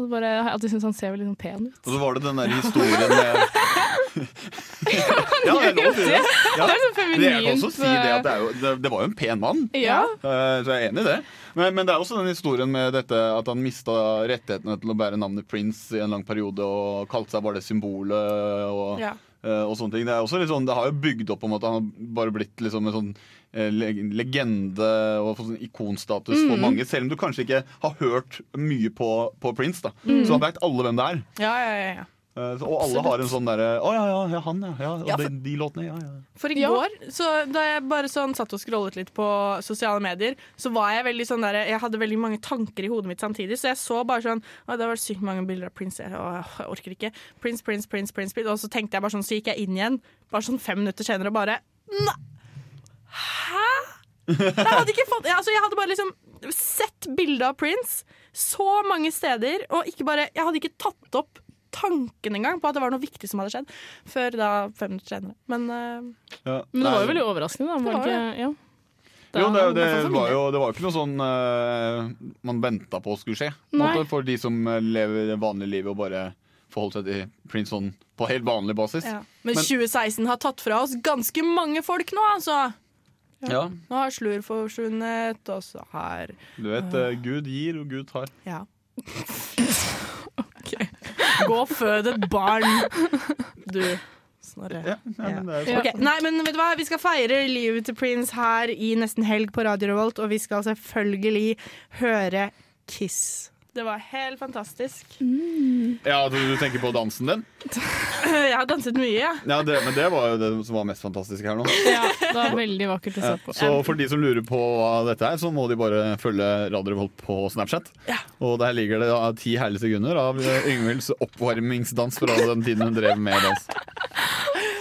S4: Og bare, At de syns han ser veldig sånn pen ut.
S2: Og så var det den der historien med Ja, det er lov å si det. Ja.
S4: Det er så
S2: feminint. Jeg kan også si det at det, er jo, det, det var jo en pen mann.
S4: Ja.
S2: Eh, Så jeg er enig i det. Men, men det er også den historien med dette at han mista rettighetene til å bære navnet Prince i en lang periode og kalte seg bare det symbolet. Og,
S3: Ja.
S2: eh, og sånne ting. Det, er også litt sånn, det har jo bygd opp om at han har bare blitt liksom en sånn legende og fått sånn ikonstatus for
S3: Mm.
S2: mange, selv om du kanskje ikke har hørt mye på, på Prince. da
S3: Mm.
S2: Så veit alle hvem det er.
S3: Ja, ja, ja, ja.
S2: Eh, så- Og alle
S3: Absolutt.
S2: har en sånn derre Å ja, ja, ja, han, ja. ja, og
S3: Ja,
S2: de,
S3: for-
S2: de låtene, ja, ja.
S3: For i går, så da jeg bare sånn satt og scrollet litt på sosiale medier, så var jeg veldig sånn der, Jeg hadde veldig mange tanker i hodet mitt samtidig, så jeg så bare sånn Å, det var sykt mange bilder av Prince. Jeg, og jeg orker ikke. Prince, Prince, Prince, Prince, Prince. Og så tenkte jeg bare sånn, så gikk jeg inn igjen, bare sånn fem minutter senere, og bare Nei! Hæ? Jeg hadde ikke fått altså, Jeg hadde bare liksom sett bilde av Prince så mange steder, og ikke bare Jeg hadde ikke tatt opp tanken engang på at det var noe viktig som hadde skjedd, før da fem minutter senere. Men eh,
S2: Ja.
S4: Men det var jo veldig overraskende, da.
S3: Det
S4: Var ikke, ja.
S2: Jo, det, det, var jo, det var jo ikke noe sånn uh, man venta på skulle skje. måte, For de som eh, lever det vanlige livet og bare forholder seg til Prince sånn på helt vanlig basis.
S3: Ja. Men 2016 har tatt fra oss ganske mange folk nå, altså.
S2: Ja.
S3: Nå har Slur forsvunnet, og så har
S2: Du vet, uh, Gud gir, og Gud tar.
S3: Ja. Gå og fød et barn, du. Snorre.
S2: Ja, nei, men det er
S3: Nei, men vet du hva? Vi skal feire livet til Prince her i nesten helg på Radio Revolt, og vi skal selvfølgelig høre Kiss. Det var helt fantastisk.
S2: Ja, du, du tenker på dansen din?
S3: Jeg har danset mye, ja.
S2: Ja, det, Men det var jo det som var mest fantastisk her nå.
S4: Ja, det var veldig vakkert å se på.
S2: så for de som lurer på hva dette er, så må de bare følge Radio Revolt på Snapchat. Ja. Og der ligger det da ti herlige sekunder av Yngvilds oppvarmingsdans fra den tiden hun drev med dans.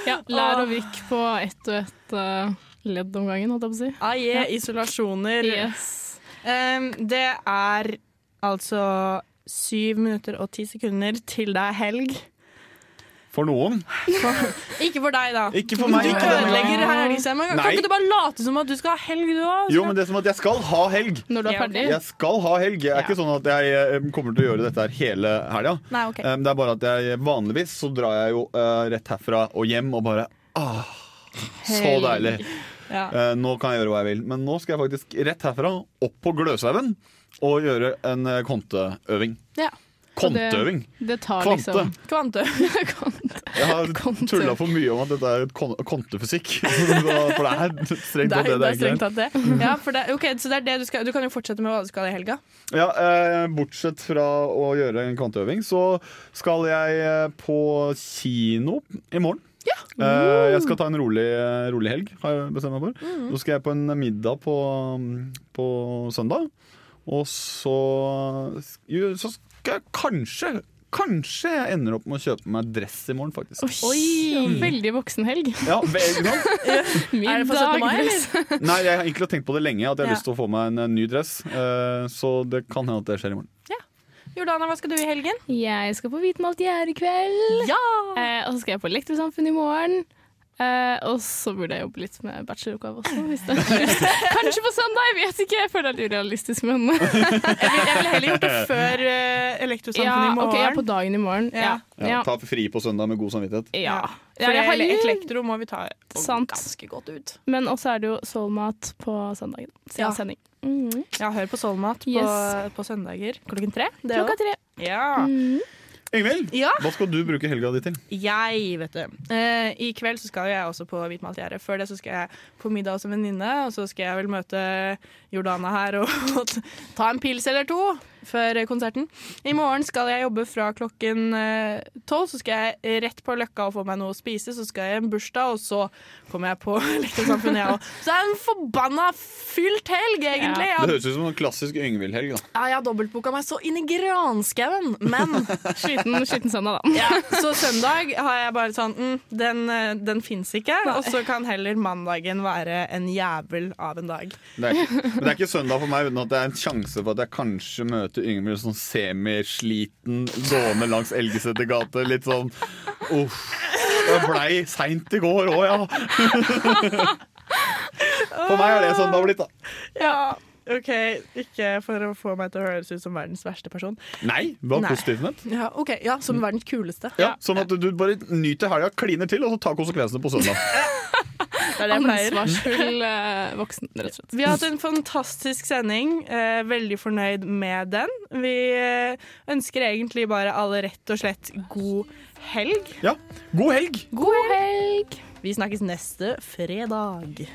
S4: Ja, lær og vikk på ett og ett eh, ledd om gangen, holdt jeg på å si.
S3: Ah, yeah,
S4: Ja.
S3: isolasjoner.
S4: Yes.
S3: Um, det er altså syv minutter og ti sekunder til det er helg.
S2: For noen.
S3: Ikke for deg, da.
S2: Ikke for meg,
S3: Du
S2: ikke denne
S3: ødelegger
S2: gangen.
S3: Kan ikke du bare late som at du skal ha helg, du òg?
S2: Jo, men det er som at jeg skal ha helg.
S4: Når du er ferdig.
S2: Jeg skal ha helg. Det er ikke sånn at jeg eh, kommer til å gjøre dette her hele helga.
S3: Okay. ok.
S2: Det er bare at jeg vanligvis så drar jeg jo eh, rett herfra og hjem og bare ah, Så deilig.
S3: Ja.
S2: Eh, Nå kan jeg gjøre hva jeg vil. Men nå skal jeg faktisk rett herfra opp på Gløshaugen og gjøre en eh, konteøving.
S3: Ja.
S2: Konteøving.
S4: Det, det tar
S2: Kvante.
S4: liksom
S3: Kvante.
S2: Jeg har tulla for mye om at dette er kvantefysikk. For det er strengt tatt det
S3: det er strengt tatt det. Ja, for det, ok, så det er det du skal Du kan jo fortsette med hva du skal i helga.
S2: Ja, eh, Bortsett fra å gjøre en kvanteøving, så skal jeg eh, på kino i morgen. Eh, jeg skal ta en rolig, rolig helg, har jeg bestemt meg for.
S3: Mm.
S2: Så skal jeg på en middag på, på søndag. Og så, jo, så skal jeg kanskje Kanskje jeg ender opp med å kjøpe meg dress i morgen, faktisk.
S4: Oi! Veldig voksenhelg.
S2: Ja, veldig.
S3: Er det for 17. mai, eller?
S2: Nei, jeg har egentlig tenkt på det lenge, at jeg har
S3: Ja.
S2: lyst til å få meg en, ny dress. Eh, så det kan hende at det skjer i morgen.
S3: Jordana, hva skal du i helgen?
S4: Jeg skal på Hvitmalt gjerde i kveld.
S3: Ja!
S4: Eh, og så skal jeg på Elektrosamfunn i morgen. Eh, og så burde jeg jobbe litt med bacheloroppgave også. Hvis det Kanskje på søndag, jeg vet ikke. Jeg føler det er urealistisk, men
S3: Jeg ville heller gjort det før uh, Elektrosamfunnet
S4: ja,
S3: i morgen.
S4: ok, ja, på dagen i morgen. Ja.
S2: Ja,
S4: Ja.
S2: Ta fri på søndag med god samvittighet.
S4: Ja.
S3: For
S4: Ja, jeg har
S3: elektro må vi ta
S4: Sant.
S3: ganske godt ut.
S4: Men også er det jo soulmat på søndagen. Siden
S3: Ja.
S4: sending. Mm.
S3: Ja, hør på Soulmat på,
S4: Yes.
S3: på søndager klokka tre. Det
S4: Klokka tre.
S3: Ja.
S4: Mm.
S2: Ingvild,
S3: Ja.
S2: hva skal du bruke helga di til?
S3: Jeg, vet du. Eh, I kveld så skal jeg også på Hvitmalt gjerde. Før det så skal jeg på middag hos en venninne, og så skal jeg vel møte Jordana her og, ta en pils eller to før konserten. I morgen skal jeg jobbe fra klokken eh, tolv, så skal jeg rett på Løkka og få meg noe å spise. Så skal jeg i en bursdag, og så kommer jeg på Lektorsamfunnet, jeg òg. Så det er en forbanna fylt helg, egentlig.
S2: Det høres ut som en klassisk Yngvild-helg. da.
S3: ja, jeg har dobbeltboka meg så inn i granskauen, men
S4: Sliten, sliten søndag, da.
S3: ja, så søndag har jeg bare sånn mm, Den, eh, den fins ikke. Og så kan heller mandagen være en jævel av en dag.
S2: Det er, ikke, men det er ikke søndag for meg uten at det er en sjanse for at jeg kanskje møter Yngvild sånn semisliten gående langs Elgeseter gate. Litt sånn uff. Det blei seint i går òg, ja. For meg er det sånn det har blitt, da.
S3: Ja, OK. Ikke for å få meg til å høres ut som verdens verste person.
S2: Nei,
S3: var
S2: positivt ment.
S3: Ja, ok, ja, Som verdens kuleste.
S2: Ja, sånn at du bare nyter helga, kliner til, og så tar konsekvensene på søndag.
S3: Det er det jeg pleier.
S4: Ansvarsfull eh, voksen, rett og slett.
S3: Vi har hatt en fantastisk sending. Eh, veldig fornøyd med den. Vi eh, ønsker egentlig bare alle rett og slett god helg.
S2: Ja, god helg!
S3: God helg! Vi snakkes neste fredag.